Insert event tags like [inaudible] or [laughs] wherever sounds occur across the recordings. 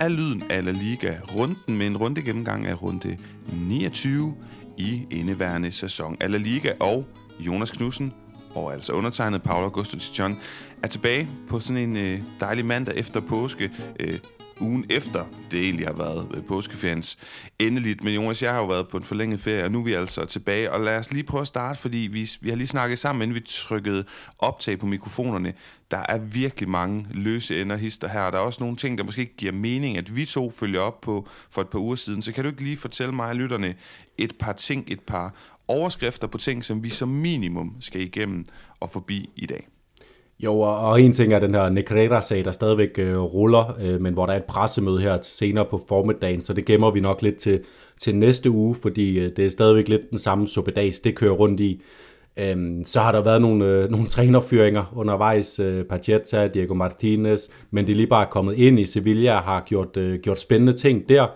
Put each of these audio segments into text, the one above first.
er lyden af La Liga runden med en runde gennemgang af runde 29 i indeværende sæson af La Liga. Og Jonas Knudsen og altså undertegnet Paolo Augusto Tichon er tilbage på sådan en øh, dejlig mandag efter påske. Øh, ugen efter det egentlig har været øh, påskeferiens endeligt. Men Jonas, jeg har jo været på en forlænget ferie, og nu er vi altså tilbage. Og lad os lige prøve at starte, fordi vi, vi har lige snakket sammen, inden vi trykkede optag på mikrofonerne. Der er virkelig mange løse ender hister her. Der er også nogle ting, der måske ikke giver mening, at vi to følger op på for et par uger siden. Så kan du ikke lige fortælle mig og lytterne et par ting, et par overskrifter på ting, som vi som minimum skal igennem og forbi i dag? Jo, og en ting er den her Negrera-sag, der stadigvæk øh, ruller, øh, men hvor der er et pressemøde her senere på formiddagen, så det gemmer vi nok lidt til, til næste uge, fordi øh, det er stadigvæk lidt den samme suppedags, det kører rundt i. Øhm, så har der været nogle, øh, [laughs] nogle trænerfyringer undervejs, øh, Pacheta, Diego Martinez, men de er lige bare kommet ind i Sevilla og har gjort, øh, gjort spændende ting der.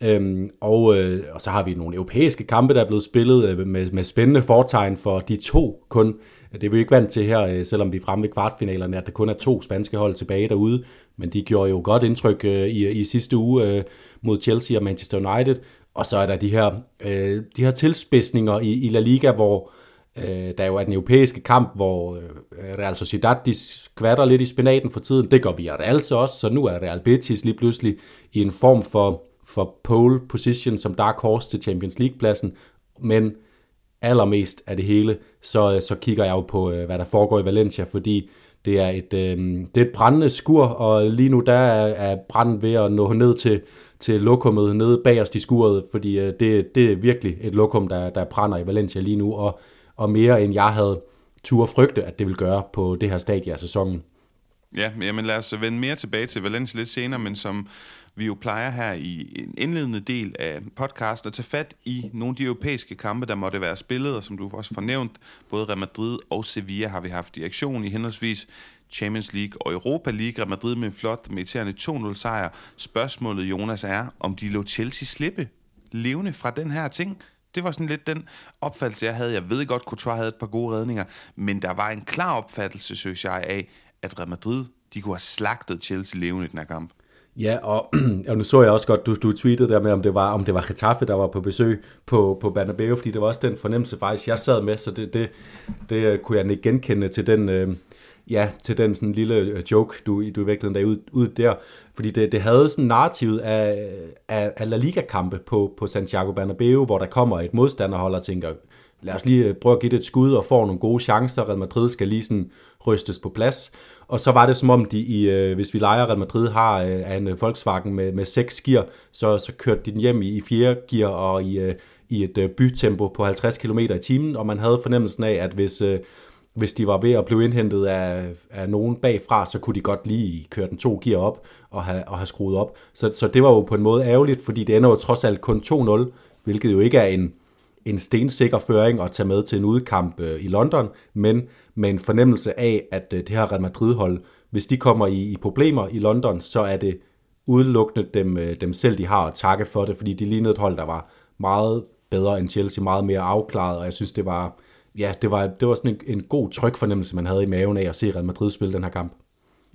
Øhm, og, øh, og så har vi nogle europæiske kampe, der er blevet spillet øh, med, med spændende fortegn for de to kun. Det er vi ikke vant til her, øh, selvom vi er fremme ved kvartfinalerne, at der kun er to spanske hold tilbage derude. Men de gjorde jo godt indtryk øh, i, i sidste uge øh, mod Chelsea og Manchester United. Og så er der de her, de her tilspidsninger i, i La Liga, hvor øh, der jo er den europæiske kamp, hvor Real Sociedad de skvatter lidt i spinaten for tiden. Det gør vi altså også, så nu er Real Betis lige pludselig i en form for, for pole position som dark horse til Champions League-pladsen. Men allermest af det hele, så, øh, så kigger jeg jo på, øh, hvad der foregår i Valencia, fordi det er et, øh, det er et brændende skur, og lige nu der er, er branden ved at nå ned til, til lokummet nede bagerst i skuret, fordi øh, det, det er virkelig et lokum, der, der brænder i Valencia lige nu, og, og mere end jeg havde tur frygte, at det vil gøre på det her stadie af sæsonen. Ja, men lad os vende mere tilbage til Valencia lidt senere, men som vi jo plejer her i en indledende del af podcasten at tage fat i nogle af de europæiske kampe, der måtte være spillet, og som du også fornævnt, både Real Madrid og Sevilla har vi haft i aktion i henholdsvis Champions League og Europa League. Real Madrid med en flot, meriterende 2-0 sejr. Spørgsmålet, Jonas, er, om de lå Chelsea slippe levende fra den her ting. Det var sådan lidt den opfattelse, jeg havde. Jeg ved godt, Courtois havde et par gode redninger, men der var en klar opfattelse, synes jeg, af, at Real Madrid de kunne have slagtet Chelsea levende i den her kamp. Ja, og, [clears throat] og nu så jeg også godt, du, du tweetede der med, om det var, om det var Getafe, der var på besøg på, på Bernabeu, fordi det var også den fornemmelse faktisk, jeg sad med, så det, det, det øh, kunne jeg ikke genkende til den, øh, ja, til den sådan lille øh, joke, du, du viklede der ud, ud der, fordi det, det havde sådan narrativet af, af, af La Liga-kampe på, på Santiago Bernabeu, hvor der kommer et modstanderhold og tænker, lad os lige øh, prøve at give det et skud og få nogle gode chancer, Real Madrid skal lige sådan rystes på plads, og så var det som om, de i, øh, hvis vi leger Real Madrid har øh, en øh, Volkswagen med, med seks gear, så, så kørte de den hjem i, i fjerde gear og i, øh, i et øh, bytempo på 50 km i timen, og man havde fornemmelsen af, at hvis, øh, hvis de var ved at blive indhentet af, af nogen bagfra, så kunne de godt lige køre den to gear op og have, og have skruet op. Så, så det var jo på en måde ærgerligt, fordi det ender jo trods alt kun 2-0, hvilket jo ikke er en, en stensikker føring at tage med til en udkamp øh, i London, men med en fornemmelse af, at øh, det her Real Madrid-hold, hvis de kommer i, i problemer i London, så er det udelukkende dem, øh, dem selv, de har at takke for det, fordi de lignede et hold, der var meget bedre end Chelsea, meget mere afklaret, og jeg synes, det var, ja, det var, det var sådan en, en god trykfornemmelse, man havde i maven af at se Real Madrid spille den her kamp.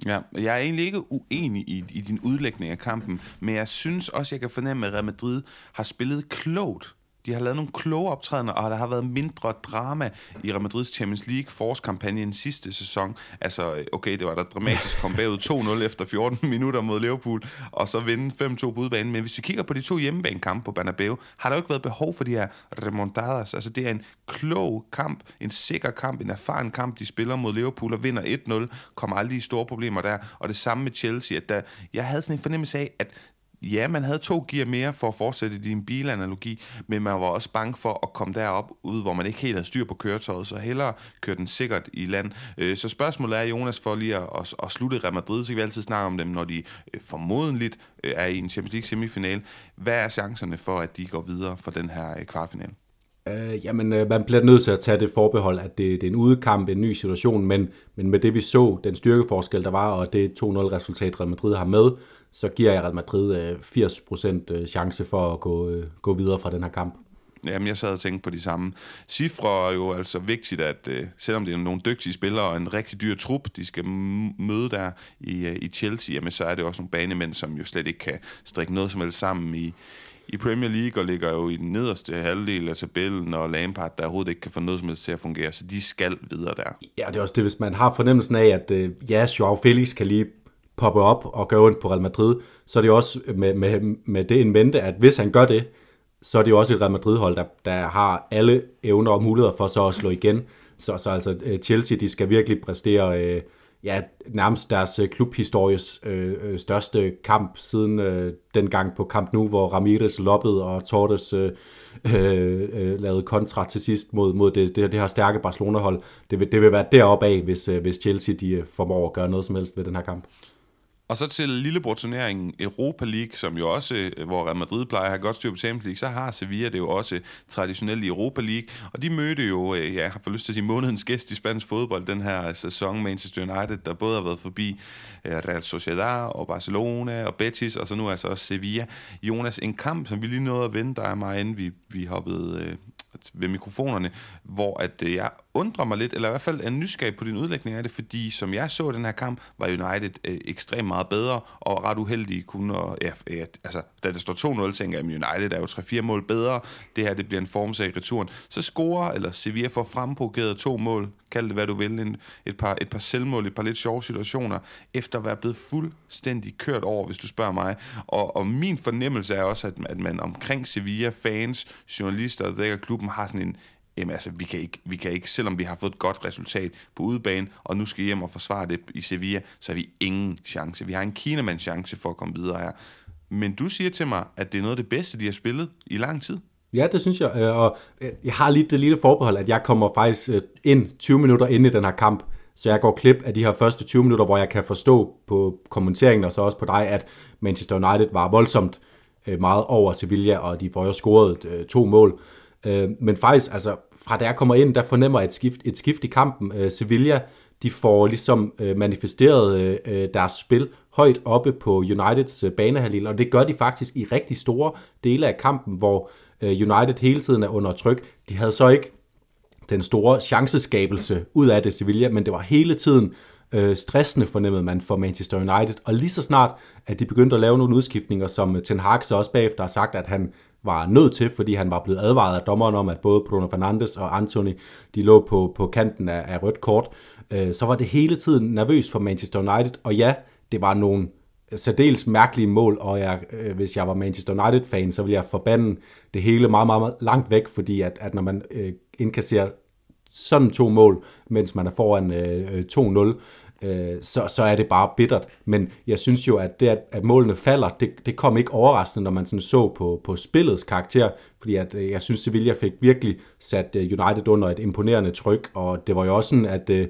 Ja, jeg er egentlig ikke uenig i, i din udlægning af kampen, men jeg synes også, jeg kan fornemme, at Real Madrid har spillet klogt de har lavet nogle kloge optrædener, og der har været mindre drama i Real Madrids Champions League forårskampagne end sidste sæson. Altså, okay, det var da dramatisk at komme bagud 2-0 efter 14 [laughs] minutter mod Liverpool, og så vinde 5-2 på udbanen. Men hvis vi kigger på de to hjemmebanekampe på Bernabeu, har der jo ikke været behov for de her remontadas. Altså, det er en klog kamp, en sikker kamp, en erfaren kamp. De spiller mod Liverpool og vinder 1-0, kommer aldrig i store problemer der. Og det samme med Chelsea, at der, jeg havde sådan en fornemmelse af, at ja, man havde to gear mere for at fortsætte din bilanalogi, men man var også bange for at komme derop ud, hvor man ikke helt havde styr på køretøjet, så hellere køre den sikkert i land. Øh, så spørgsmålet er, Jonas, for lige at, at, at slutte Real Madrid, så kan vi altid snakke om dem, når de øh, formodentligt øh, er i en Champions League semifinal. Hvad er chancerne for, at de går videre for den her kvartfinal? Øh, jamen, øh, man bliver nødt til at tage det forbehold, at det, det er en udekamp, en ny situation, men, men med det vi så, den styrkeforskel, der var, og det 2-0-resultat, Real Madrid har med, så giver jeg Real Madrid 80% øh, øh, chance for at gå, øh, gå videre fra den her kamp. Jamen, jeg sad og tænkte på de samme. Cifre er jo altså vigtigt, at øh, selvom det er nogle dygtige spillere og en rigtig dyr trup, de skal møde der i, øh, i Chelsea, jamen, så er det også nogle banemænd, som jo slet ikke kan strikke noget som helst sammen i, i Premier League og ligger jo i den nederste halvdel af tabellen, og Lampard, der overhovedet ikke kan få noget som helst til at fungere, så de skal videre der. Ja, det er også det, hvis man har fornemmelsen af, at øh, ja, Joao Felix kan lige poppe op og gøre ondt på Real Madrid, så er det jo også med, med, med det en mente, at hvis han gør det, så er det jo også et Real Madrid-hold, der, der har alle evner og muligheder for så at slå igen. Så, så altså øh, Chelsea, de skal virkelig præstere øh, ja, nærmest deres øh, klubhistories øh, øh, største kamp siden øh, den gang på kamp nu, hvor Ramirez loppede og Torres øh, øh, øh, lavede kontra til sidst mod, mod det, det, det her stærke Barcelona-hold. Det vil, det vil være deroppe af, hvis, øh, hvis Chelsea de formår at gøre noget som helst ved den her kamp. Og så til lillebror-turneringen Europa League, som jo også, øh, hvor Real Madrid plejer at have godt styr på Champions League, så har Sevilla det jo også traditionelt i Europa League. Og de mødte jo, øh, ja, jeg har fået lyst til at sige, månedens gæst i spansk fodbold den her øh, sæson, Manchester United, der både har været forbi Real Sociedad og Barcelona og Betis, og så nu altså også Sevilla. Jonas, en kamp, som vi lige nåede at vente dig mig, inden vi, vi hoppede øh, ved mikrofonerne, hvor at jeg undrer mig lidt, eller i hvert fald er nysgerrig på din udlægning af det, fordi som jeg så den her kamp, var United øh, ekstremt meget bedre, og ret uheldige kunne, og, ja, ja, altså, da det står 2-0, tænker jeg, at United er jo 3-4 mål bedre, det her det bliver en formsag i returen, så scorer, eller Sevilla får fremprovokeret to mål, kald det hvad du vil, en, et, par, et par selvmål, et par lidt sjove situationer, efter at være blevet fuldstændig kørt over, hvis du spørger mig. Og, og min fornemmelse er også, at, at man omkring Sevilla, fans, journalister, der klubben har sådan en, jamen altså, vi kan, ikke, vi kan ikke, selvom vi har fået et godt resultat på udebane, og nu skal hjem og forsvare det i Sevilla, så har vi ingen chance. Vi har en Kinamands chance for at komme videre her. Men du siger til mig, at det er noget af det bedste, de har spillet i lang tid. Ja, det synes jeg, øh, og øh, jeg har lige det lille forbehold, at jeg kommer faktisk øh, ind 20 minutter ind i den her kamp, så jeg går klip af de her første 20 minutter, hvor jeg kan forstå på kommenteringen og så også på dig, at Manchester United var voldsomt meget over Sevilla, og de får jo scoret to mål. Men faktisk, altså fra da jeg kommer ind, der fornemmer jeg et skift, et skift i kampen. Øh, Sevilla, de får ligesom øh, manifesteret øh, deres spil højt oppe på Uniteds banehalil, og det gør de faktisk i rigtig store dele af kampen, hvor Øh, United hele tiden er under tryk. De havde så ikke den store chanceskabelse ud af det, Sevilla, men det var hele tiden øh, stressende fornemmede man for Manchester United. Og lige så snart, at de begyndte at lave nogle udskiftninger, som Ten Hag så også bagefter har sagt, at han var nødt til, fordi han var blevet advaret af dommeren om, at både Bruno Fernandes og Anthony, de lå på, på kanten af, af rødt kort, øh, så var det hele tiden nervøst for Manchester United. Og ja, det var nogle særdeles mærkelige mål, og jeg, øh, hvis jeg var Manchester United-fan, så ville jeg forbande det hele meget, meget, meget langt væk, fordi at, at når man øh, indkasserer sådan to mål, mens man er foran øh, øh 2-0, øh, så, så er det bare bittert. Men jeg synes jo, at det, at, at målene falder, det, det kom ikke overraskende, når man sådan så på, på spillets karakter, fordi at, øh, jeg synes, Sevilla fik virkelig sat øh, United under et imponerende tryk, og det var jo også sådan, at øh,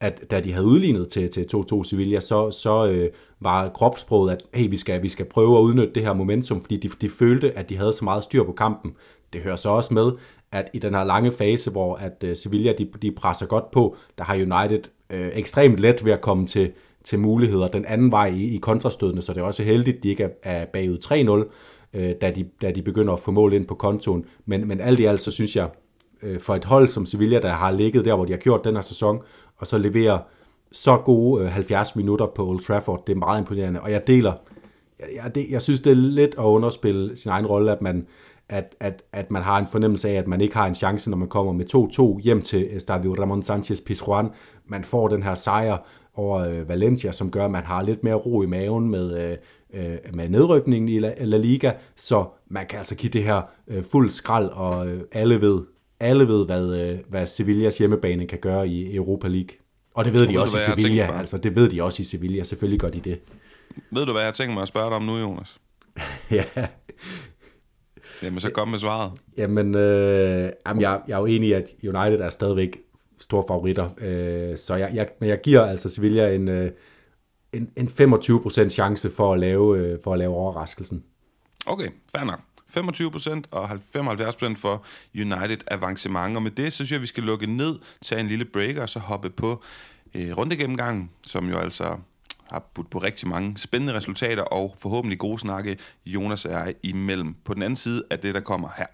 at da de havde udlignet til, til 2-2 Sevilla, så, så øh, var kropsproget, at hey, vi, skal, vi skal prøve at udnytte det her momentum, fordi de, de følte, at de havde så meget styr på kampen. Det hører så også med, at i den her lange fase, hvor at øh, Sevilla de, de presser godt på, der har United øh, ekstremt let ved at komme til, til muligheder den anden vej i, i kontrastødene, så det er også heldigt, at de ikke er, er bagud 3-0, øh, da, de, da de begynder at få mål ind på kontoen. Men, men alt i alt, så synes jeg, øh, for et hold som Sevilla, der har ligget der, hvor de har gjort den her sæson, og så leverer så gode øh, 70 minutter på Old Trafford. Det er meget imponerende, og jeg deler, jeg, jeg, det, jeg synes, det er lidt at underspille sin egen rolle, at man, at, at, at man har en fornemmelse af, at man ikke har en chance, når man kommer med 2-2 hjem til Stadio Ramon Sanchez Pizjuan. Man får den her sejr over øh, Valencia, som gør, at man har lidt mere ro i maven med, øh, med nedrykningen i La, La Liga, så man kan altså give det her øh, fuld skrald, og øh, alle ved, alle ved, hvad, øh, hvad Sevillas hjemmebane kan gøre i Europa League. Og det ved de også du, i Sevilla. Altså, det ved de også i Sevilla. Selvfølgelig gør de det. Ved du, hvad jeg tænker mig at spørge dig om nu, Jonas? [laughs] ja. Jamen, så kom med svaret. Jamen, øh, jamen jeg, jeg er jo enig i, at United er stadigvæk store favoritter. Øh, så jeg, jeg, men jeg giver altså Sevilla en, øh, en, en 25% chance for at lave, øh, for at lave overraskelsen. Okay, fair nok. 25% og 75% for United avancement. Og med det, så synes jeg, at vi skal lukke ned, tage en lille break og så hoppe på øh, rundegennemgangen, som jo altså har budt på rigtig mange spændende resultater og forhåbentlig gode snakke, Jonas er imellem. På den anden side af det, der kommer her.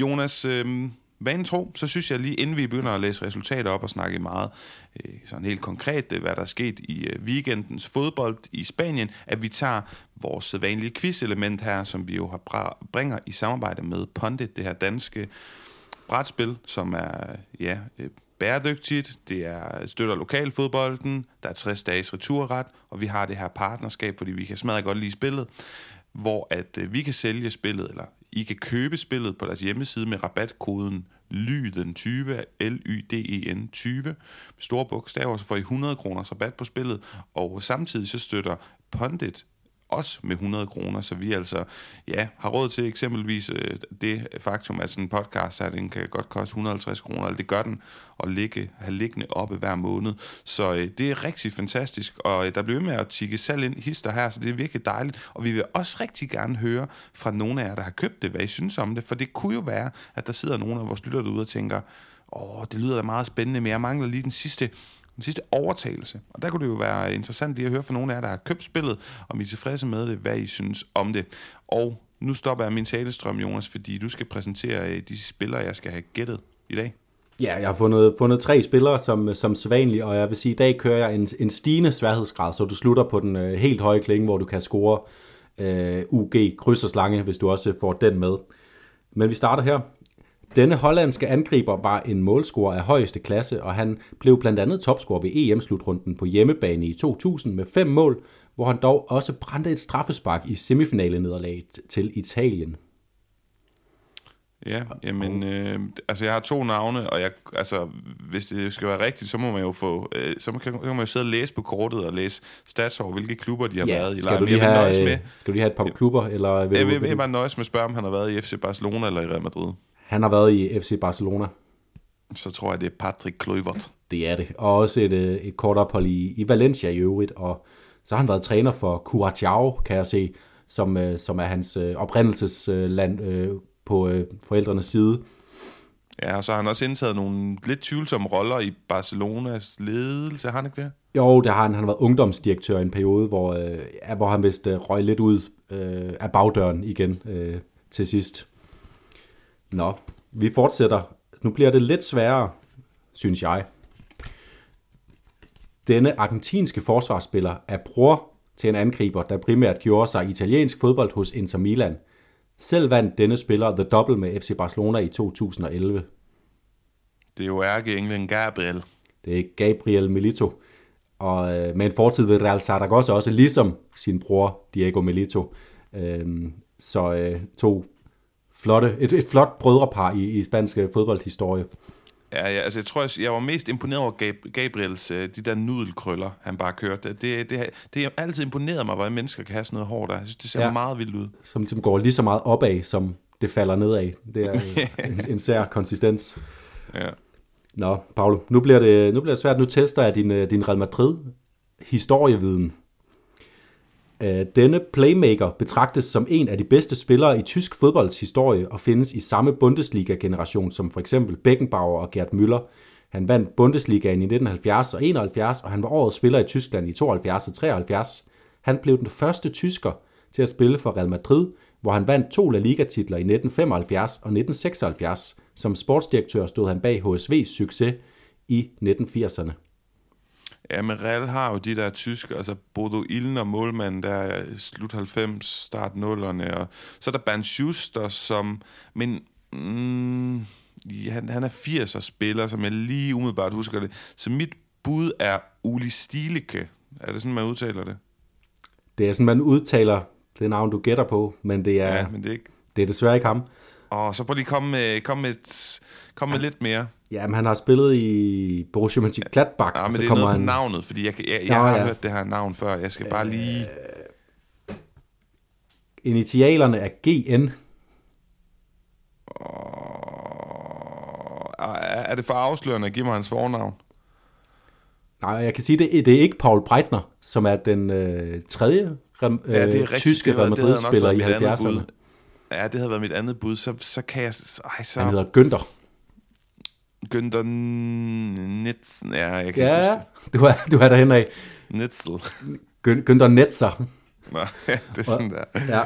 Jonas, øh, vanen tro, så synes jeg lige, inden vi begynder at læse resultater op og snakke meget øh, sådan helt konkret, øh, hvad der er sket i øh, weekendens fodbold i Spanien, at vi tager vores sædvanlige quiz-element her, som vi jo har bra- bringer i samarbejde med Pondit, det her danske brætspil, som er ja, øh, bæredygtigt, det er støtter lokalfodbolden, der er 60 dages returret, og vi har det her partnerskab, fordi vi kan smadre godt lide spillet, hvor at øh, vi kan sælge spillet, eller i kan købe spillet på deres hjemmeside med rabatkoden LYDEN20, L-Y-D-E-N 20, med store bogstaver, så får I 100 kroner rabat på spillet, og samtidig så støtter Pondit os med 100 kroner, så vi altså ja, har råd til eksempelvis øh, det faktum, at sådan en podcast her, den kan godt koste 150 kroner, eller det gør den, at ligge, have liggende oppe hver måned. Så øh, det er rigtig fantastisk, og øh, der bliver med at tikke salg ind hister her, så det er virkelig dejligt, og vi vil også rigtig gerne høre fra nogle af jer, der har købt det, hvad I synes om det, for det kunne jo være, at der sidder nogle af vores lyttere derude og tænker, åh, det lyder da meget spændende, men jeg mangler lige den sidste den sidste overtagelse. Og der kunne det jo være interessant lige at høre fra nogle af jer, der har købt spillet, om I er tilfredse med det, hvad I synes om det. Og nu stopper jeg min talestrøm, Jonas, fordi du skal præsentere øh, de spillere, jeg skal have gættet i dag. Ja, jeg har fundet, fundet tre spillere som, som sædvanligt, og jeg vil sige, at i dag kører jeg en, en stigende sværhedsgrad, så du slutter på den øh, helt høje klinge, hvor du kan score øh, UG, kryds og slange, hvis du også får den med. Men vi starter her. Denne hollandske angriber var en målscorer af højeste klasse, og han blev blandt andet topscorer ved EM-slutrunden på hjemmebane i 2000 med fem mål, hvor han dog også brændte et straffespark i semifinale-nederlaget til Italien. Ja, jamen, øh, altså jeg har to navne, og jeg, altså, hvis det skal være rigtigt, så må man jo få, øh, så, kan, kan man jo sidde og læse på kortet og læse stats over, hvilke klubber de har ja, været i. Skal du, lige have, med, skal du lige have et par klubber? Eller vil jeg vil, vil bare nøjes med at spørge, om han har været i FC Barcelona eller i Real Madrid. Han har været i FC Barcelona. Så tror jeg, det er Patrick Kluivert. Det er det. Og også et, øh, et kort ophold i, i Valencia i øvrigt. Og så har han været træner for Curaçao, kan jeg se, som, øh, som er hans øh, oprindelsesland på forældrenes side. Ja, og så har han også indtaget nogle lidt tvivlsomme roller i Barcelonas ledelse, har han ikke det? Jo, det har han. Han har været ungdomsdirektør i en periode, hvor, øh, hvor han vist øh, røg lidt ud øh, af bagdøren igen øh, til sidst. Nå, vi fortsætter. Nu bliver det lidt sværere, synes jeg. Denne argentinske forsvarsspiller er bror til en angriber, der primært gjorde sig italiensk fodbold hos Inter Milan. Selv vandt denne spiller The Double med FC Barcelona i 2011. Det er jo ærke England Gabriel. Det er Gabriel Milito. Og øh, med en fortid ved Real Zaragoza også, ligesom sin bror Diego Milito. Øhm, så øh, to flotte, et, et flot brødrepar i, i spansk fodboldhistorie. Ja, ja, altså jeg tror, jeg, jeg var mest imponeret over Gab- Gabriels, øh, de der nudelkrøller, han bare kørte. Det, det, det, det har altid imponeret mig, hvordan mennesker kan have sådan noget hår der. Jeg synes, det ser ja. meget vildt ud. Som ligesom går lige så meget opad, som det falder nedad. Det er [laughs] en, en sær konsistens. Ja. Nå, Paolo, nu bliver det, nu bliver det svært. Nu tester jeg din, øh, din Real Madrid historieviden. Øh, denne playmaker betragtes som en af de bedste spillere i tysk fodbolds historie og findes i samme Bundesliga-generation som for eksempel Beckenbauer og Gerd Müller. Han vandt Bundesligaen i 1970 og 71, og han var årets spiller i Tyskland i 72 og 73. Han blev den første tysker til at spille for Real Madrid, hvor han vandt to La Liga-titler i 1975 og 1976. Som sportsdirektør stod han bag HSV's succes i 1980'erne. Ja, men Real har jo de der tyske, altså Bodo Ilner, målmand, der er slut 90, start 0'erne, og så er der Bernd Schuster, som, men mm, han, han er 80'er spiller, som jeg lige umiddelbart husker det. Så mit bud er Uli Stilike. Er det sådan, man udtaler det? Det er sådan, man udtaler det navn, du gætter på, men det er, ja, men det er, ikke... det er desværre ikke ham. Og så prøv lige komme med, komme med, et, komme med lidt mere. Ja, men han har spillet i Borussia Mönchengladbach. Ja, men så det er noget han... på navnet, fordi jeg, jeg, jeg Nå, har ja. hørt det her navn før. Jeg skal bare lige... Øh, initialerne er GN. er det for afslørende at give mig hans fornavn? Nej, jeg kan sige, det, det er ikke Paul Breitner, som er den øh, tredje rem, øh, ja, det er rigtigt, tyske Real Madrid-spiller i 70'erne. Ja, det havde været mit andet bud. Så, så kan jeg... Ej, så... Han hedder Günther. Günther Nitzen. Ja, jeg kan ja, huske det. Du er, du er derhen af. Nitzel. Günther Netzer. Nå, [laughs] ja, det er sådan der. Ja,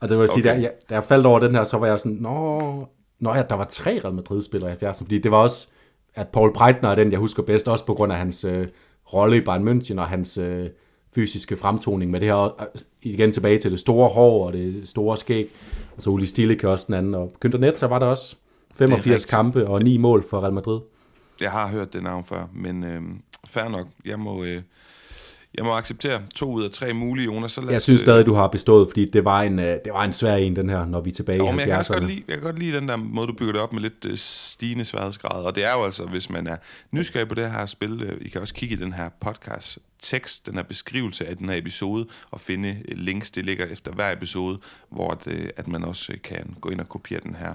og det vil sige, okay. da, jeg, da jeg faldt over den her, så var jeg sådan, nå, Nå ja, der var tre Real Madrid-spillere i 70'erne, fordi det var også, at Paul Breitner er den, jeg husker bedst, også på grund af hans øh, rolle i Bayern München og hans øh, fysiske fremtoning med det her, igen tilbage til det store hår og det store skæg, og så Uli Stille også den anden, og Günther Netzer var der også 85 kampe og 9 mål for Real Madrid. Jeg har hørt det navn før, men øh, fair nok, jeg må... Øh jeg må acceptere to ud af tre mulige, Jonas. Så lad jeg synes stadig, du har bestået, fordi det var en, det var en svær en, den her, når vi er tilbage jo, i 70'erne. Jeg kan, godt lide, jeg kan godt lide den der måde, du bygger det op med lidt stigende sværhedsgrad. Og det er jo altså, hvis man er nysgerrig på det her spil, I kan også kigge i den her podcast tekst, den her beskrivelse af den her episode, og finde øh, links, det ligger efter hver episode, hvor at, øh, at man også øh, kan gå ind og kopiere den her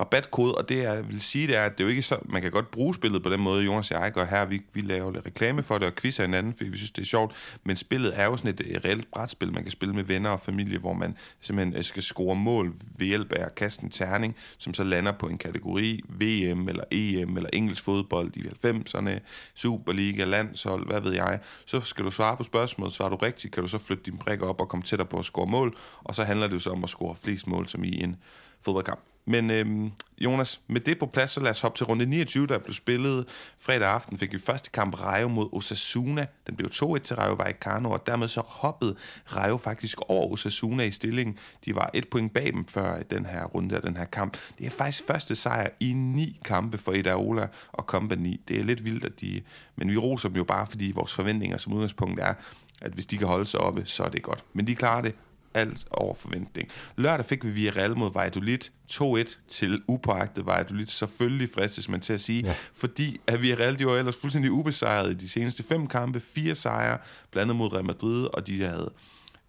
rabatkode, og det jeg vil sige, det er, at det er jo ikke så, man kan godt bruge spillet på den måde, Jonas og jeg gør her, vi, vi laver lidt reklame for det og quizzer hinanden, fordi vi synes, det er sjovt, men spillet er jo sådan et, et reelt brætspil, man kan spille med venner og familie, hvor man simpelthen øh, skal score mål ved hjælp af at kaste en terning, som så lander på en kategori, VM eller EM eller engelsk fodbold i 90'erne, Superliga, landshold, hvad ved jeg, så skal du svare på spørgsmålet, svarer du rigtigt, kan du så flytte din brik op og komme tættere på at score mål, og så handler det jo så om at score flest mål, som i en fodboldkamp. Men øhm, Jonas, med det på plads, så lad os hoppe til runde 29, der blev spillet fredag aften. Fik vi første kamp Rayo mod Osasuna. Den blev 2-1 til Rayo Vallecano, og dermed så hoppede Rayo faktisk over Osasuna i stillingen. De var et point bag dem før den her runde og den her kamp. Det er faktisk første sejr i ni kampe for Idaola og company. Det er lidt vildt, at de... Men vi roser dem jo bare, fordi vores forventninger som udgangspunkt er, at hvis de kan holde sig oppe, så er det godt. Men de klarer det, alt over forventning. Lørdag fik vi Real mod Valladolid 2-1 til upåagtet Valladolid. Selvfølgelig fristes man til at sige, ja. fordi at vi Real, de var ellers fuldstændig ubesejret i de seneste fem kampe, fire sejre, blandet mod Real Madrid, og de havde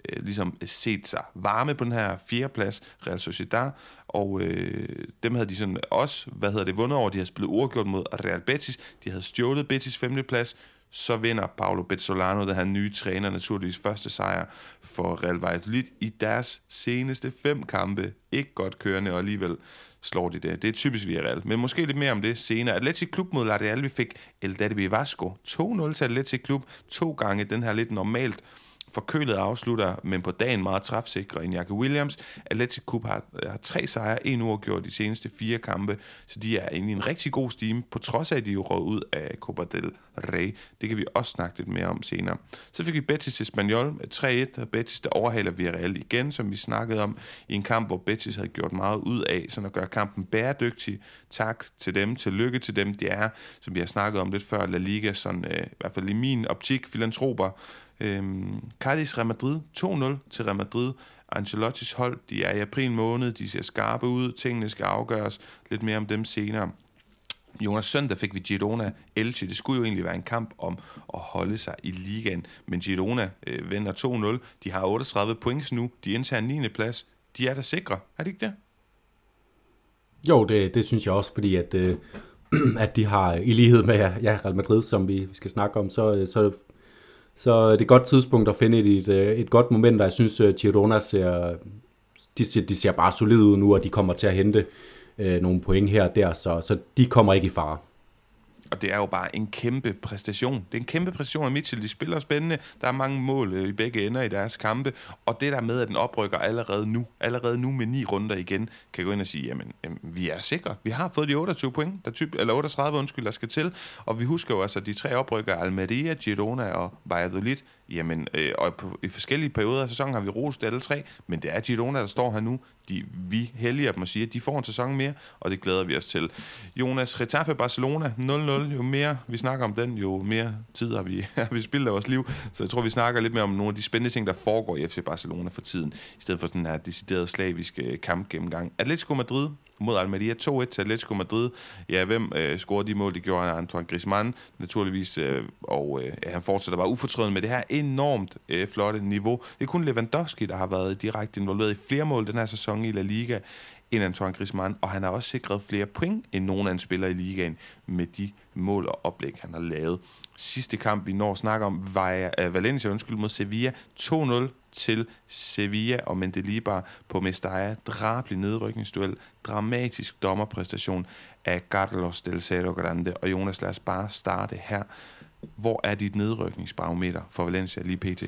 øh, ligesom set sig varme på den her fjerdeplads, Real Sociedad, og øh, dem havde de sådan også, hvad hedder det, vundet over, de havde spillet uafgjort mod Real Betis, de havde stjålet Betis femteplads, så vinder Paolo Bezzolano, der han nye træner, naturligvis første sejr for Real Valladolid i deres seneste fem kampe. Ikke godt kørende, og alligevel slår de det. Det er typisk Villarreal, men måske lidt mere om det senere. Atletic Klub mod Ladeal, vi fik El Derby Vasco. 2-0 til Atletic Klub, to gange den her lidt normalt forkølet afslutter, men på dagen meget træfsikre end Jakob Williams. Atletic Cup har, har tre sejre, en uafgjort de seneste fire kampe, så de er inde i en rigtig god stime, på trods af, at de jo råd ud af Copa del Rey. Det kan vi også snakke lidt mere om senere. Så fik vi Betis til Espanyol 3-1, og Betis der overhaler Villarreal igen, som vi snakkede om, i en kamp, hvor Betis havde gjort meget ud af, sådan at gøre kampen bæredygtig. Tak til dem, til lykke til dem, det er, som vi har snakket om lidt før, La Liga, sådan, øh, i hvert fald i min optik, filantroper, Øhm, Cardis Real Madrid 2-0 til Real Madrid. Ancelottis hold, de er i april måned, de ser skarpe ud, tingene skal afgøres. Lidt mere om dem senere. Jonas Søndag fik vi Girona Elche. Det skulle jo egentlig være en kamp om at holde sig i ligaen, men Girona øh, vender 2-0. De har 38 points nu. De indtager 9. plads. De er da sikre, er det ikke det? Jo, det, det synes jeg også, fordi at, øh, [clears throat] at de har, i lighed med ja, Real Madrid, som vi skal snakke om, så, øh, så så øh, det er et godt tidspunkt at finde et, et, øh, et godt moment, og jeg synes, at Girona ser, de ser, de ser bare solid ud nu, og de kommer til at hente øh, nogle point her og der, så, så de kommer ikke i fare. Og det er jo bare en kæmpe præstation. Det er en kæmpe præstation af Mitchell. De spiller spændende. Der er mange mål øh, i begge ender i deres kampe. Og det der med, at den oprykker allerede nu, allerede nu med ni runder igen, kan gå ind og sige, jamen, jamen vi er sikre. Vi har fået de 28 point, der typ, eller 38 undskyld, der skal til. Og vi husker jo altså, de tre oprykker, Almeria, Girona og Valladolid, Jamen, øh, og på, i forskellige perioder af sæsonen har vi rost alle tre, men det er Girona, der står her nu. De, vi heldiger dem og siger, at de får en sæson mere, og det glæder vi os til. Jonas, Retafe Barcelona 0-0. Jo mere vi snakker om den, jo mere tid har vi, [laughs] har vi spillet af vores liv. Så jeg tror, vi snakker lidt mere om nogle af de spændende ting, der foregår i FC Barcelona for tiden, i stedet for den her deciderede slaviske øh, kamp gennemgang. Atletico Madrid mod Almeria. 2-1 til Atletico Madrid. Ja, hvem øh, scorede de mål? Det gjorde Antoine Griezmann naturligvis, øh, og øh, han fortsætter bare ufortrødent med det her enormt øh, flotte niveau. Det er kun Lewandowski, der har været direkte involveret i flere mål den her sæson i La Liga end Antoine Griezmann, og han har også sikret flere point end nogen anden spiller i ligaen med de mål og oplæg, han har lavet. Sidste kamp, vi når at snakke om, var øh, Valencia undskyld, mod Sevilla 2-0 til Sevilla og Mendelibar på Mestalla. Drabelig nedrykningsduel, dramatisk dommerpræstation af Carlos del Cerro Grande. Og Jonas, lad os bare starte her. Hvor er dit nedrykningsbarometer for Valencia lige pt?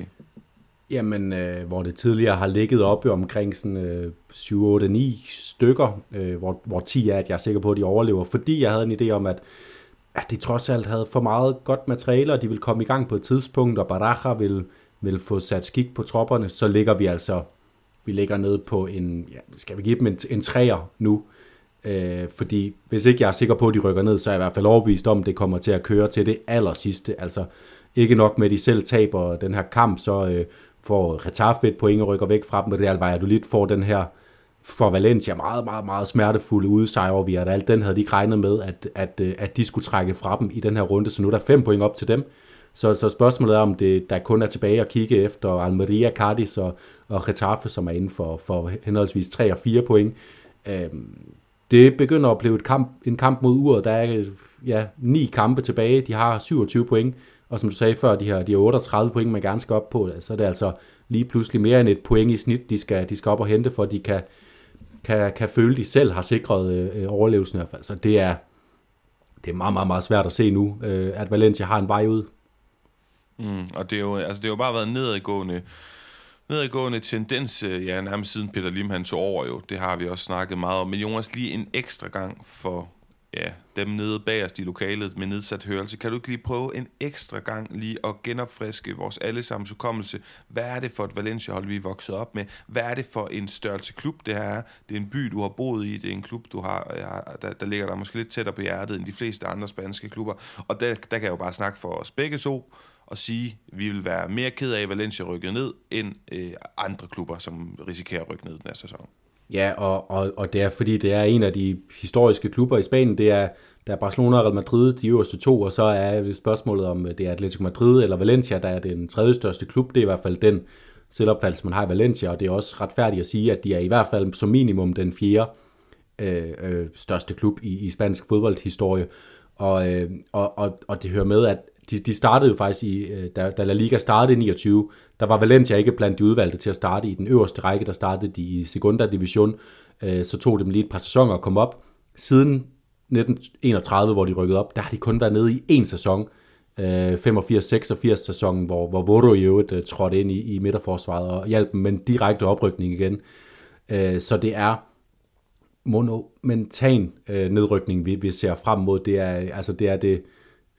Jamen, øh, hvor det tidligere har ligget oppe omkring sådan, øh, 7, 8, 9 stykker, øh, hvor, hvor 10 er, at jeg er sikker på, at de overlever, fordi jeg havde en idé om, at, at de trods alt havde for meget godt materiale, og de ville komme i gang på et tidspunkt, og Baraja vil, vil få sat skik på tropperne, så ligger vi altså, vi ligger nede på en, ja, skal vi give dem en, en træer nu, øh, fordi hvis ikke jeg er sikker på, at de rykker ned, så er jeg i hvert fald overbevist om, at det kommer til at køre til det aller sidste, altså ikke nok med, at de selv taber den her kamp, så øh, får Retaffe et point og rykker væk fra dem, og du lite får den her for Valencia meget, meget, meget smertefulde udsejr over Villarreal. Den havde de ikke regnet med, at, at, øh, at de skulle trække fra dem i den her runde, så nu er der fem point op til dem. Så, så spørgsmålet er, om det, der kun er tilbage at kigge efter Almeria, Cardis og, og Getafe, som er inden for, for henholdsvis 3 og 4 point. Øhm, det begynder at blive et kamp, en kamp mod uret. Der er ja, ni kampe tilbage. De har 27 point. Og som du sagde før, de har, de har 38 point, man gerne skal op på. Så er det altså lige pludselig mere end et point i snit, de skal, de skal op og hente, for de kan, kan, kan føle, at de selv har sikret øh, overlevelsen i hvert fald. Så det er, det er meget, meget, meget svært at se nu, øh, at Valencia har en vej ud. Mm, og det er, jo, altså det har jo bare været nedadgående, nedadgående tendens, øh, ja, nærmest siden Peter Lim han tog over jo. Det har vi også snakket meget om. Men Jonas, lige en ekstra gang for ja, dem nede bagerst i lokalet med nedsat hørelse. Kan du ikke lige prøve en ekstra gang lige at genopfriske vores allesammens hukommelse? Hvad er det for et Valencia-hold, vi er vokset op med? Hvad er det for en størrelse klub, det her er? Det er en by, du har boet i. Det er en klub, du har, der, der ligger der måske lidt tættere på hjertet end de fleste andre spanske klubber. Og der, der kan jeg jo bare snakke for os begge to og sige, at vi vil være mere ked af, at Valencia rykket ned, end øh, andre klubber, som risikerer at rykke ned den her sæson. Ja, og, og, og det er fordi, det er en af de historiske klubber i Spanien. Det er, der er Barcelona og Real Madrid, de øverste to, og så er spørgsmålet om, det er Atletico Madrid eller Valencia, der er den tredje største klub. Det er i hvert fald den selvopfattelse, man har i Valencia, og det er også retfærdigt at sige, at de er i hvert fald som minimum den fjerde øh, øh, største klub i, i spansk fodboldhistorie. Og, øh, og, og, og det hører med, at de, de startede jo faktisk i, øh, da, da La Liga startede i 29, der var Valencia ikke blandt de udvalgte til at starte i den øverste række, der startede de i Segunda Division, øh, så tog dem lige et par sæsoner at komme op. Siden 1931, hvor de rykkede op, der har de kun været nede i én sæson, øh, 85-86 sæsonen, hvor, hvor Voro i øvrigt trådte ind i, i midterforsvaret og hjalp dem med en direkte oprykning igen. så det er monumentan nedrykning, vi, vi ser frem mod. Det er, altså det er det,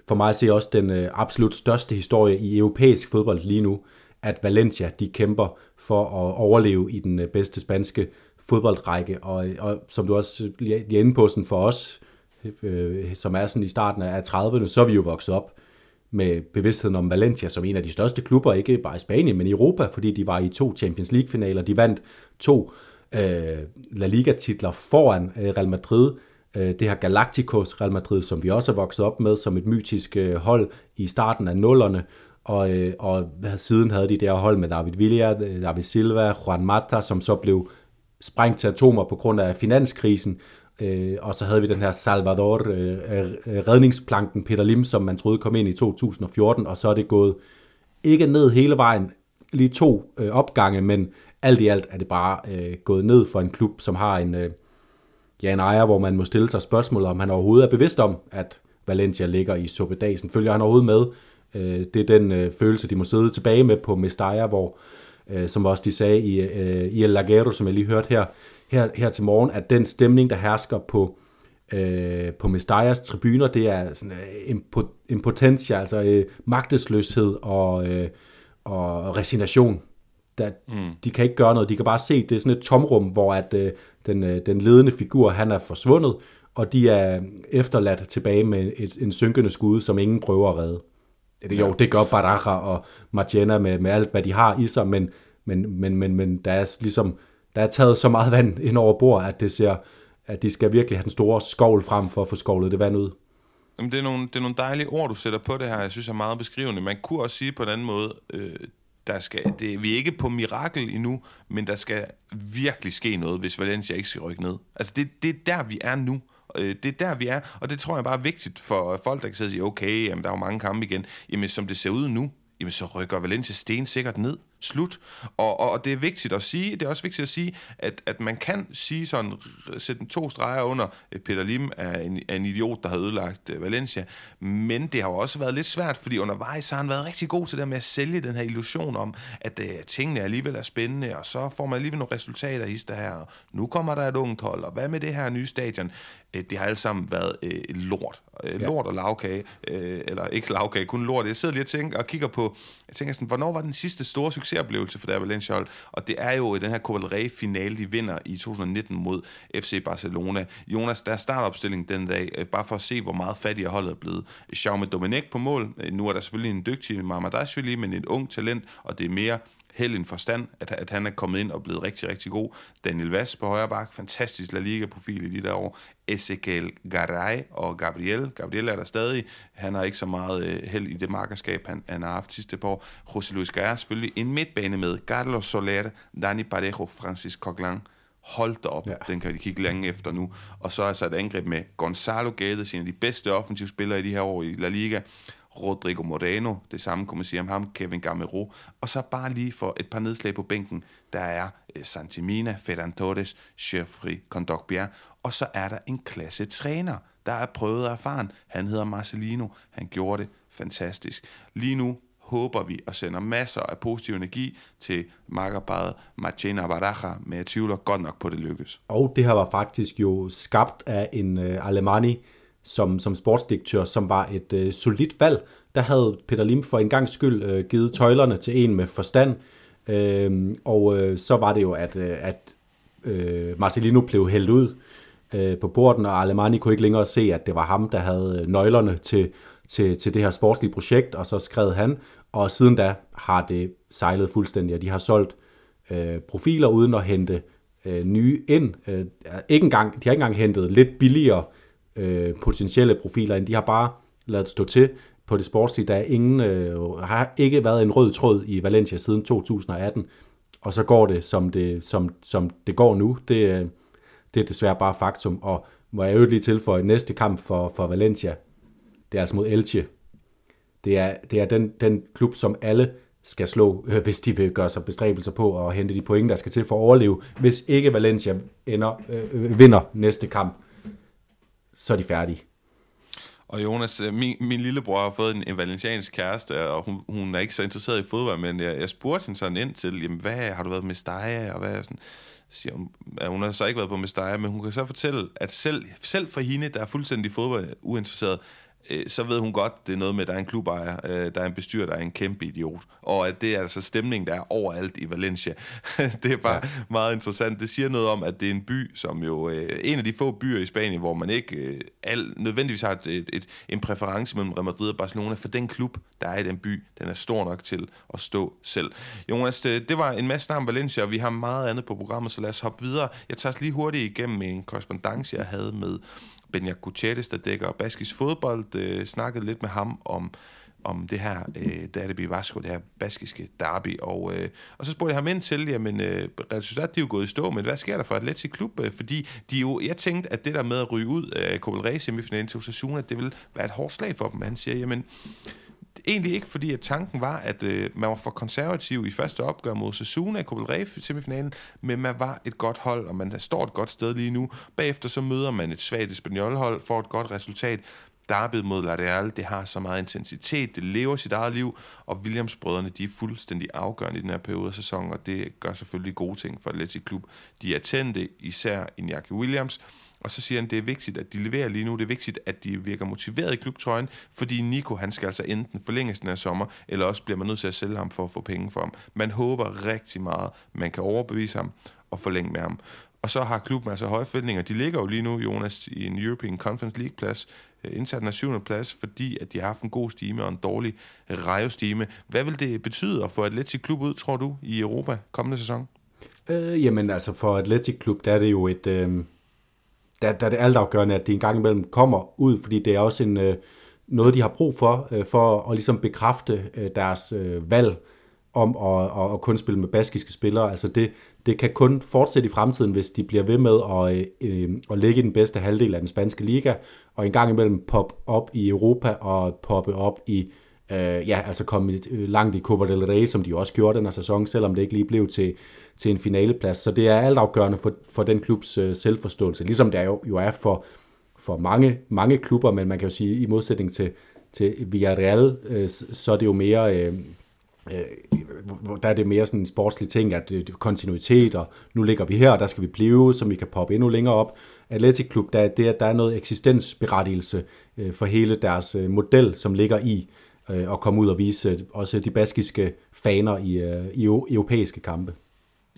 for mig at se også den øh, absolut største historie i europæisk fodbold lige nu, at Valencia de kæmper for at overleve i den øh, bedste spanske fodboldrække, og, øh, og som du også lige er inde på sådan for os, øh, som er sådan i starten af 30'erne, så er vi jo vokset op med bevidstheden om Valencia som en af de største klubber, ikke bare i Spanien, men i Europa, fordi de var i to Champions League-finaler. De vandt to øh, La Liga-titler foran øh, Real Madrid, Øh, det her Galacticos Real Madrid, som vi også er vokset op med som et mytisk øh, hold i starten af nullerne, og, øh, og siden havde de det her hold med David Villa, David Silva, Juan Mata, som så blev sprængt til atomer på grund af finanskrisen, og så havde vi den her Salvador redningsplanken Peter Lim, som man troede kom ind i 2014, og så er det gået ikke ned hele vejen, lige to opgange, men alt i alt er det bare gået ned for en klub, som har en, ja, en ejer, hvor man må stille sig spørgsmålet, om han overhovedet er bevidst om, at Valencia ligger i suppedasen. Følger han overhovedet med? Øh, det er den øh, følelse, de må sidde tilbage med på Mestalla, hvor, øh, som også de sagde i, øh, i El Lagero, som jeg lige hørte her, her, her til morgen, at den stemning, der hersker på, øh, på Mestallas tribuner, det er sådan øh, impotentia, altså øh, magtesløshed og, øh, og resignation. Der, mm. De kan ikke gøre noget, de kan bare se, det er sådan et tomrum, hvor at, øh, den, øh, den ledende figur, han er forsvundet, og de er efterladt tilbage med et, en synkende skud, som ingen prøver at redde. Det, jo, det gør Baraja og Martiena med, med alt, hvad de har i sig, men, men, men, men, men der er ligesom der er taget så meget vand ind over bord, at det ser, at de skal virkelig have den store skovl frem for at få skovlet det vand ud. Jamen, det, er nogle, det er nogle dejlige ord, du sætter på det her. Jeg synes er meget beskrivende. Man kunne også sige på en anden måde, øh, der skal, det, vi er ikke på mirakel endnu, men der skal virkelig ske noget, hvis Valencia ikke skal rykke ned. Altså, det, det er der, vi er nu. Øh, det er der, vi er, og det tror jeg bare er vigtigt for folk, der kan sidde og sige, okay, jamen, der er jo mange kampe igen. Jamen, som det ser ud nu, jamen, så rykker Valencia sten sikkert ned. Slut. Og, og, og det er vigtigt at sige, det er også vigtigt at sige, at, at man kan sige sådan, sætte to streger under, Peter Lim er en, er en idiot, der har ødelagt uh, Valencia, men det har jo også været lidt svært, fordi undervejs har han været rigtig god til det med at sælge den her illusion om, at uh, tingene alligevel er spændende, og så får man alligevel nogle resultater i det her, og nu kommer der et ungt hold, og hvad med det her nye stadion? Uh, det har alle sammen været uh, lort. Uh, ja. Lort og lavkage, uh, eller ikke lavkage, kun lort. Jeg sidder lige og, tænker, og kigger på, jeg tænker sådan, hvornår var den sidste store succesoplevelse for der Valencia hold? Og det er jo i den her Copa del Rey finale, de vinder i 2019 mod FC Barcelona. Jonas, der er startopstilling den dag, øh, bare for at se, hvor meget fattigere holdet er blevet. Jaume Domenech på mål. Øh, nu er der selvfølgelig en dygtig Mamadashvili, men et ung talent, og det er mere held en forstand, at, at han er kommet ind og blevet rigtig, rigtig god. Daniel Vass på højre bak, fantastisk La Liga-profil i de der år. Ezekiel Garay og Gabriel. Gabriel er der stadig. Han har ikke så meget øh, held i det markerskab, han, han har haft sidste par år. José Luis Garra selvfølgelig en midtbane med Carlos Soler, Dani Parejo, Francis Coquelin. Hold da op, ja. den kan de kigge længe efter nu. Og så er så et angreb med Gonzalo Gades, en af de bedste offensive spillere i de her år i La Liga. Rodrigo Moreno, det samme kunne man sige om ham, Kevin Gamero, og så bare lige for et par nedslag på bænken, der er øh, Santimina, Ferran Torres, Jeffrey Kondogbjerg, og så er der en klasse træner, der er prøvet og erfaren. Han hedder Marcelino, han gjorde det fantastisk. Lige nu håber vi og sender masser af positiv energi til makkerparet Marcena Baraja, men jeg tvivler godt nok på, at det lykkes. Og det her var faktisk jo skabt af en øh, uh, Alemani, som, som sportsdirektør, som var et øh, solidt valg. Der havde Peter Lim for en gang skyld øh, givet tøjlerne til en med forstand, øh, og øh, så var det jo, at, øh, at øh, Marcelino blev hældt ud øh, på borden, og Alemani kunne ikke længere se, at det var ham, der havde øh, nøglerne til, til, til det her sportslige projekt, og så skrev han, og siden da har det sejlet fuldstændig, og de har solgt øh, profiler uden at hente øh, nye ind. Øh, ikke engang, de har ikke engang hentet lidt billigere øh, øh, potentielle profiler ind. De har bare lavet stå til på det sportslige. Der er ingen, øh, har ikke været en rød tråd i Valencia siden 2018, og så går det, som det, som, som det går nu. Det, øh, det er desværre bare faktum, og må jeg øvrigt lige tilføje, næste kamp for, for Valencia, det er altså mod Elche. Det er, det er den, den klub, som alle skal slå, øh, [laughs] hvis de vil gøre sig bestræbelser på at hente de point, der skal til for at overleve, hvis ikke Valencia ender, øh, øh vinder næste kamp så er de færdige. Og Jonas, øh, min, min lillebror har fået en, en valenciansk kæreste, og hun, hun er ikke så interesseret i fodbold, men jeg, jeg spurgte hende sådan ind til, jamen, hvad har du været med Stege, og hvad sådan, siger hun, ja, hun har så ikke været på Mestalla, men hun kan så fortælle, at selv, selv for hende, der er fuldstændig fodbold uinteresseret, så ved hun godt, det er noget med, at der er en klubejer, øh, der er en bestyrer, der er en kæmpe idiot. Og at det er altså stemning, der er overalt i Valencia. [laughs] det er bare ja. meget interessant. Det siger noget om, at det er en by, som jo øh, en af de få byer i Spanien, hvor man ikke al, nødvendigvis har et, et, et, en præference mellem Real Madrid og Barcelona, for den klub, der er i den by, den er stor nok til at stå selv. Jonas, det, det var en masse om Valencia, og vi har meget andet på programmet, så lad os hoppe videre. Jeg tager lige hurtigt igennem en korrespondence, jeg havde med Benja Gutierrez, der dækker baskisk fodbold, øh, snakkede lidt med ham om om det her øh, Derby Vasco, det her baskiske derby. Og, øh, og så spurgte jeg ham ind til, jamen, øh, resultatet de er jo gået i stå, men hvad sker der for Atletic Klub? Øh, fordi de jo, jeg tænkte, at det der med at ryge ud af Copa del Rey semifinalen til Osasuna, det vil være et hårdt slag for dem. Han siger, jamen, egentlig ikke, fordi at tanken var, at øh, man var for konservativ i første opgør mod Sasuna i Copa i semifinalen, men man var et godt hold, og man står et godt sted lige nu. Bagefter så møder man et svagt espanjolhold, får et godt resultat. Derby mod La Real, det har så meget intensitet, det lever sit eget liv, og Williams-brødrene, de er fuldstændig afgørende i den her periode af sæsonen, og det gør selvfølgelig gode ting for Atletic Klub. De er tændte, især Iñaki Williams, og så siger han, det er vigtigt, at de leverer lige nu. Det er vigtigt, at de virker motiveret i klubtrøjen, fordi Nico, han skal altså enten forlænges den her sommer, eller også bliver man nødt til at sælge ham for at få penge for ham. Man håber rigtig meget, man kan overbevise ham og forlænge med ham. Og så har klubben altså høje forventninger. De ligger jo lige nu, Jonas, i en European Conference League plads, øh, indsat en syvende plads, fordi at de har haft en god stime og en dårlig rejostime. Hvad vil det betyde at få Atletic Klub ud, tror du, i Europa kommende sæson? Øh, jamen altså for Atletic Klub, der er det jo et, øh, der, der er det altafgørende, at de en gang imellem kommer ud, fordi det er også en, øh, noget, de har brug for, øh, for at ligesom bekræfte øh, deres øh, valg om at, at, at kun spille med baskiske spillere. Altså det, det kan kun fortsætte i fremtiden, hvis de bliver ved med at, øh, øh at ligge i den bedste halvdel af den spanske liga, og en gang imellem poppe op i Europa og poppe op i øh, ja, altså komme øh, langt i Copa del Rey, som de også gjorde den her sæson, selvom det ikke lige blev til, til en finaleplads. Så det er altafgørende for, for den klubs øh, selvforståelse, ligesom det jo, jo er for, for mange, mange klubber, men man kan jo sige, i modsætning til, til Villarreal, øh, så er det jo mere... Øh, øh, der er det mere sådan en sportslig ting, at det kontinuitet, og nu ligger vi her, og der skal vi blive, så vi kan poppe endnu længere op. Atletic Klub, der, det, der er noget eksistensberettigelse øh, for hele deres øh, model, som ligger i øh, at komme ud og vise øh, også de baskiske faner i, øh, i europæiske kampe.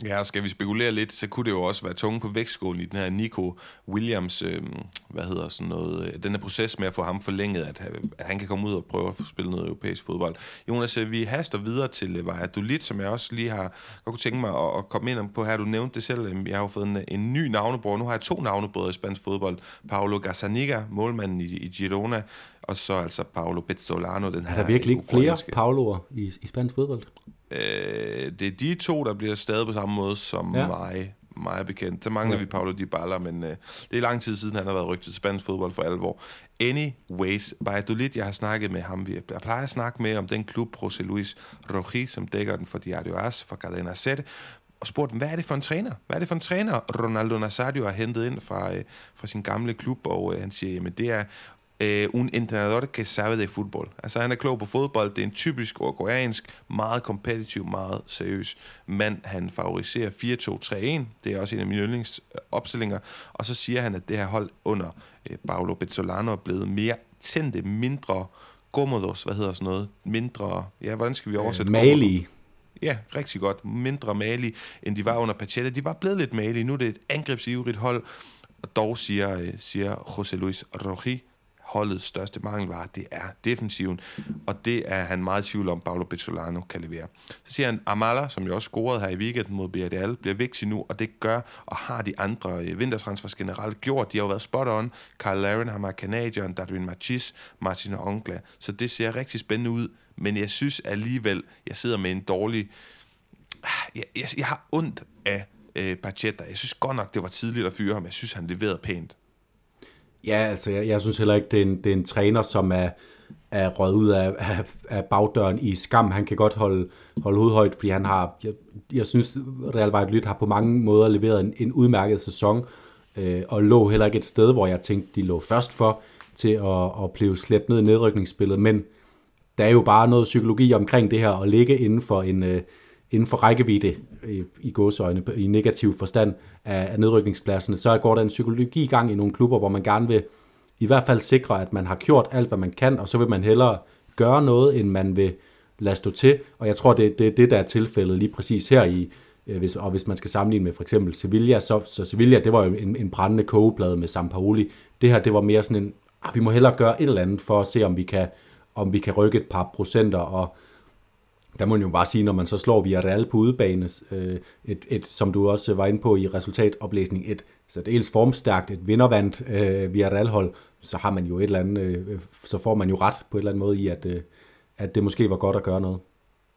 Ja, skal vi spekulere lidt, så kunne det jo også være tunge på vægtskålen i den her Nico Williams, øh, hvad hedder sådan noget, øh, den her proces med at få ham forlænget, at, at han kan komme ud og prøve at spille noget europæisk fodbold. Jonas, øh, vi haster videre til øh, Valladolid, som jeg også lige har godt kunne tænke mig at, at komme ind på her. Du nævnte det selv, jeg har jo fået en, en ny navnebror. Nu har jeg to navnebrødre i spansk fodbold. Paulo Gazzaniga, målmanden i, i Girona, og så altså Paolo Pezzolano, den her... Er der virkelig ikke flere Paoloer i, i spansk fodbold? Øh, det er de to, der bliver stadig på samme måde som ja. mig, mig bekendt. Så mangler ja. vi Paulo Dybala, men øh, det er lang tid siden, han har været rygtet til spansk fodbold for alvor. Anyways, Valladolid, jeg har snakket med ham, jeg plejer at snakke med om den klub, José Luis Roji, som dækker den for Diario As, for Cadena Sette, og spurgte dem, hvad er det for en træner? Hvad er det for en træner, Ronaldo Nazario har hentet ind fra, øh, fra sin gamle klub, og øh, han siger, jamen det er eh, un entrenador que sabe de fodbold. Altså han er klog på fodbold, det er en typisk uruguayansk, meget kompetitiv, meget seriøs mand. Han favoriserer 4-2-3-1, det er også en af mine yndlingsopstillinger, og så siger han, at det her hold under eh, Paolo Bezzolano er blevet mere tændte, mindre gommodos, hvad hedder sådan noget, mindre, ja, hvordan skal vi oversætte? Øh. Ja, rigtig godt. Mindre Mali, end de var under Pachetta. De var blevet lidt Mali. Nu er det et angrebsivrigt hold. Og dog siger, øh, siger José Luis Roji, holdets største mangelvare, det er defensiven, og det er han meget i tvivl om, Paolo Bezzolano kan levere. Så siger han, Amala, som jo også scorede her i weekenden mod BRDL, bliver vigtig nu, og det gør og har de andre øh, vintertransfers generelt gjort. De har jo været spot on. Kyle Laren, har Canadian, Darwin Machis, Martin Ongla. Så det ser rigtig spændende ud, men jeg synes alligevel, jeg sidder med en dårlig... Jeg, jeg, jeg har ondt af øh, Pachetta. Jeg synes godt nok, det var tidligt at fyre ham. Jeg synes, han leverede pænt. Ja, altså jeg, jeg synes heller ikke, det er en, det er en træner, som er, er røget ud af, af, af bagdøren i skam. Han kan godt holde, holde hovedet højt, fordi han har, jeg, jeg synes, Real Valladolid har på mange måder leveret en, en udmærket sæson, øh, og lå heller ikke et sted, hvor jeg tænkte, de lå først for til at, at blive slæbt ned i nedrykningsspillet, men der er jo bare noget psykologi omkring det her, at ligge inden for en, øh, inden for rækkevidde øh, i, i gåsøjne, i negativ forstand af, af nedrykningspladserne, så går der en psykologi i gang i nogle klubber, hvor man gerne vil i hvert fald sikre, at man har gjort alt, hvad man kan, og så vil man hellere gøre noget, end man vil lade stå til. Og jeg tror, det er det, det, der er tilfældet lige præcis her i, øh, hvis, og hvis man skal sammenligne med for eksempel Sevilla, så, så Sevilla, det var jo en, en brændende kogeplade med Sampaoli. Det her, det var mere sådan en, ah, vi må hellere gøre et eller andet for at se, om vi kan, om vi kan rykke et par procenter, og, der må man jo bare sige, når man så slår via Real på udebane, øh, et, et, som du også var inde på i resultatoplæsning, et så dels formstærkt, et vindervandt øh, via Real-hold, så har man jo et eller andet, øh, så får man jo ret på et eller andet måde i, at, øh, at det måske var godt at gøre noget.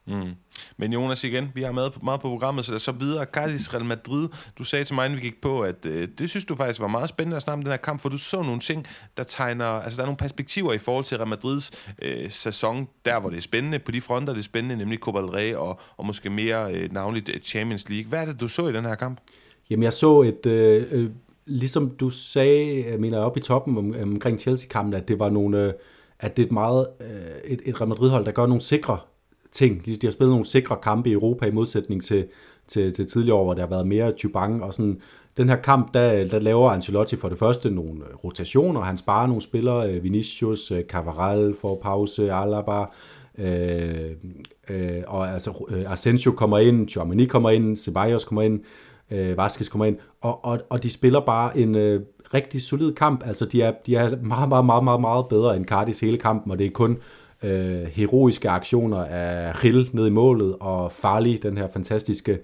Mm. Men Jonas igen, vi har meget, meget på programmet, så der så videre. Cardis Real Madrid, du sagde til mig, inden vi gik på, at øh, det synes du faktisk var meget spændende at snakke om den her kamp, for du så nogle ting, der tegner, altså der er nogle perspektiver i forhold til Real Madrids øh, sæson, der hvor det er spændende, på de fronter det er spændende, nemlig Copa del Rey og, og måske mere øh, navnligt øh, Champions League. Hvad er det, du så i den her kamp? Jamen jeg så et, øh, øh, ligesom du sagde, jeg mener op i toppen om, omkring Chelsea-kampen, at det var nogle, øh, at det er et meget, øh, et, et Real Madrid-hold, der gør nogle sikre ting. De har spillet nogle sikre kampe i Europa i modsætning til, til, til tidligere år, hvor der har været mere tubang og sådan. Den her kamp, der, der laver Ancelotti for det første nogle øh, rotationer. Han sparer nogle spillere, øh, Vinicius, øh, Cavaral for pause, Alaba, øh, øh, og altså Asensio kommer ind, Chouamani kommer ind, Ceballos kommer ind, øh, Vasquez kommer ind, og, og, og de spiller bare en øh, rigtig solid kamp. Altså de er, de er meget, meget, meget, meget, meget bedre end Cardis hele kampen, og det er kun øh, Øh, heroiske aktioner af Hill ned i målet, og Farley, den her fantastiske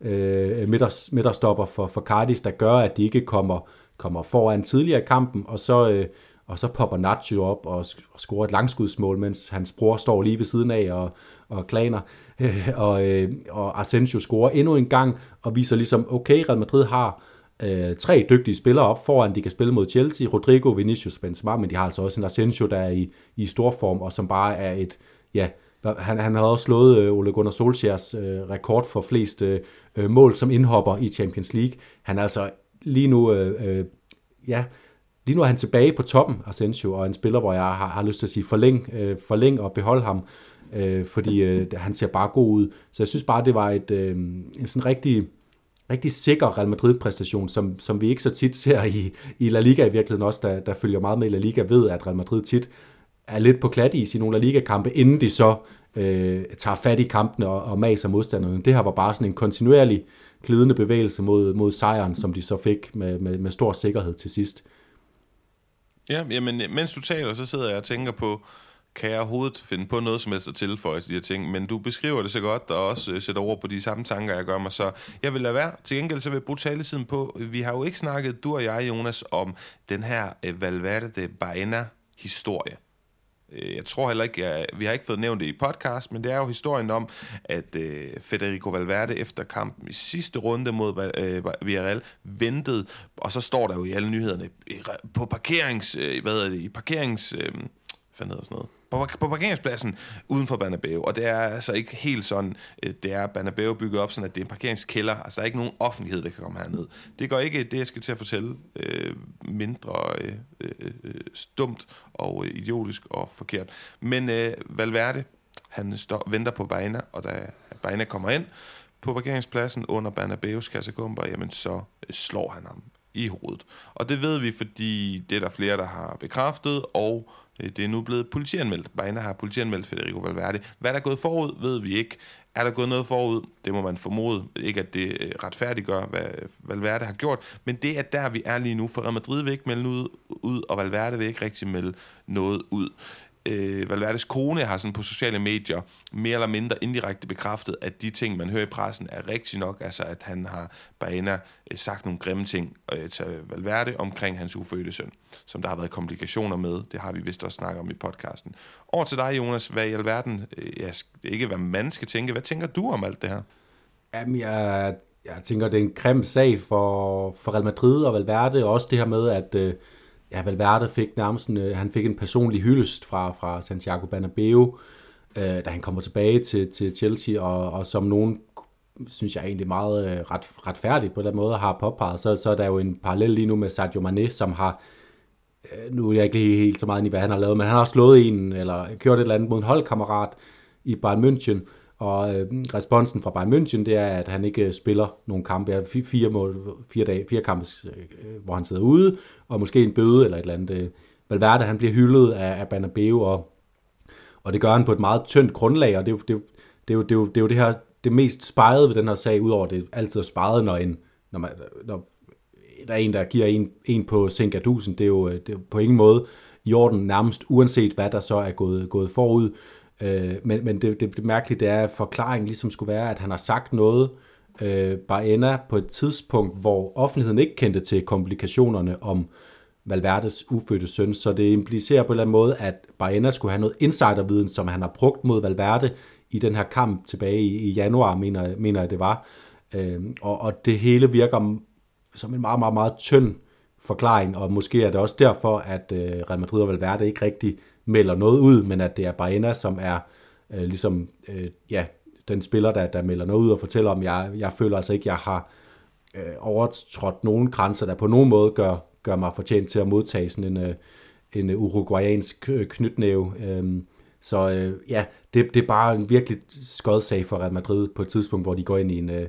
øh, midterstopper for, for Cardis, der gør, at de ikke kommer, kommer foran tidligere i kampen, og så, øh, og så popper Nacho op og, og scorer et langskudsmål, mens hans bror står lige ved siden af og, og klaner. Øh, og, øh, og Asensio scorer endnu en gang og viser ligesom, okay, Real Madrid har øh, tre dygtige spillere op foran, de kan spille mod Chelsea, Rodrigo, Vinicius, Benzema, men de har altså også en Asensio, der er i, i stor form, og som bare er et, ja, han, han har også slået øh, Ole Gunnar Solskjærs øh, rekord for flest øh, øh, mål som indhopper i Champions League. Han er altså lige nu, øh, øh, ja, lige nu er han tilbage på toppen, Asensio, og en spiller, hvor jeg har, har lyst til at sige forlæng, øh, forlæng og beholde ham, øh, fordi øh, han ser bare god ud. Så jeg synes bare, det var et, øh, en sådan rigtig, rigtig sikker Real Madrid-præstation, som, som vi ikke så tit ser i, i La Liga i virkeligheden også, der, der følger meget med i La Liga, ved, at Real Madrid tit er lidt på klat i nogle La Liga-kampe, inden de så øh, tager fat i kampene og, og maser modstanderne. Det her var bare sådan en kontinuerlig glidende bevægelse mod, mod sejren, som de så fik med, med, med stor sikkerhed til sidst. Ja, jamen, mens du taler, så sidder jeg og tænker på, kan jeg overhovedet finde på noget som helst at tilføje til de her ting, men du beskriver det så godt, og også øh, sætter ord på de samme tanker, jeg gør mig, så jeg vil lade være. Til gengæld så vil jeg bruge taletiden på, vi har jo ikke snakket, du og jeg, Jonas, om den her øh, Valverde Baena-historie. Øh, jeg tror heller ikke, jeg, vi har ikke fået nævnt det i podcast, men det er jo historien om, at øh, Federico Valverde efter kampen i sidste runde mod øh, Villarreal ventede, og så står der jo i alle nyhederne øh, på parkerings, øh, hvad er det, i parkerings, øh, hvad hedder sådan noget, på, på parkeringspladsen uden for Banabeo. Og det er altså ikke helt sådan, øh, det er Banabeo bygget op sådan, at det er en parkeringskælder. Altså der er ikke nogen offentlighed, der kan komme herned. Det går ikke det, jeg skal til at fortælle, øh, mindre øh, øh, øh stumt og øh, idiotisk og forkert. Men øh, Valverde, han står, venter på Baina, og da Baina kommer ind på parkeringspladsen under Bernabeus kassekumper, jamen så slår han ham i hovedet. Og det ved vi, fordi det er der flere, der har bekræftet, og øh, det er nu blevet politianmeldt. Baina har politianmeldt Federico Valverde. Hvad der er gået forud, ved vi ikke. Er der gået noget forud? Det må man formode. Ikke at det øh, retfærdiggør, hvad øh, Valverde har gjort, men det er der, vi er lige nu. For Real Madrid vil ikke melde noget ud og Valverde vil ikke rigtig melde noget ud øh, Valverdes kone har sådan på sociale medier mere eller mindre indirekte bekræftet, at de ting, man hører i pressen, er rigtigt nok. Altså, at han har Baena øh, sagt nogle grimme ting øh, til Valverde omkring hans ufødte søn, som der har været komplikationer med. Det har vi vist også snakket om i podcasten. Over til dig, Jonas. Hvad i alverden, øh, jeg, ikke hvad man skal tænke, hvad tænker du om alt det her? Jamen, jeg, jeg tænker, det er en grim sag for, for Real Madrid og Valverde, og også det her med, at øh, ja, Valverde fik nærmest en, øh, han fik en personlig hyldest fra, fra Santiago Bernabeu, øh, da han kommer tilbage til, til Chelsea, og, og som nogen synes jeg egentlig meget øh, ret, retfærdigt på den måde har påpeget, så, så er der jo en parallel lige nu med Sadio Mane, som har, øh, nu er jeg ikke lige helt så meget i, hvad han har lavet, men han har slået en, eller gjort et eller andet mod en holdkammerat i Bayern München, og øh, responsen fra Bayern München, det er, at han ikke øh, spiller nogle kampe. Jeg har fire, mål, fire, dage, fire kampe, øh, hvor han sidder ude, og måske en bøde eller et eller andet. Øh. Valverde, han bliver hyldet af, af Banabeo, og, og det gør han på et meget tyndt grundlag, og det er jo det, det, er jo, det, er jo, det, er jo det her det mest spejede ved den her sag, udover det altid er spejet, når, en, når, man, når der er en, der giver en, en på Sinkadusen, det er jo øh, det er på ingen måde i orden, nærmest uanset hvad der så er gået, gået forud. Øh, men men det, det, det mærkelige det er, at forklaringen ligesom skulle være, at han har sagt noget, øh, Baena på et tidspunkt, hvor offentligheden ikke kendte til komplikationerne om Valverdes ufødte søn, så det implicerer på en eller anden måde, at Baena skulle have noget insiderviden, som han har brugt mod Valverde i den her kamp tilbage i, i januar, mener, mener jeg det var. Øh, og, og det hele virker som en meget, meget, meget tynd forklaring, og måske er det også derfor, at øh, Real Madrid og Valverde ikke rigtig melder noget ud, men at det er Baena, som er øh, ligesom, øh, ja, den spiller, der, der melder noget ud og fortæller om, jeg, jeg føler altså ikke, jeg har øh, overtrådt nogen grænser, der på nogen måde gør, gør mig fortjent til at modtage sådan en, øh, en uruguayansk øh, knytnæve. Øh, så øh, ja, det, det er bare en virkelig skodsag for Real Madrid på et tidspunkt, hvor de går ind i en øh,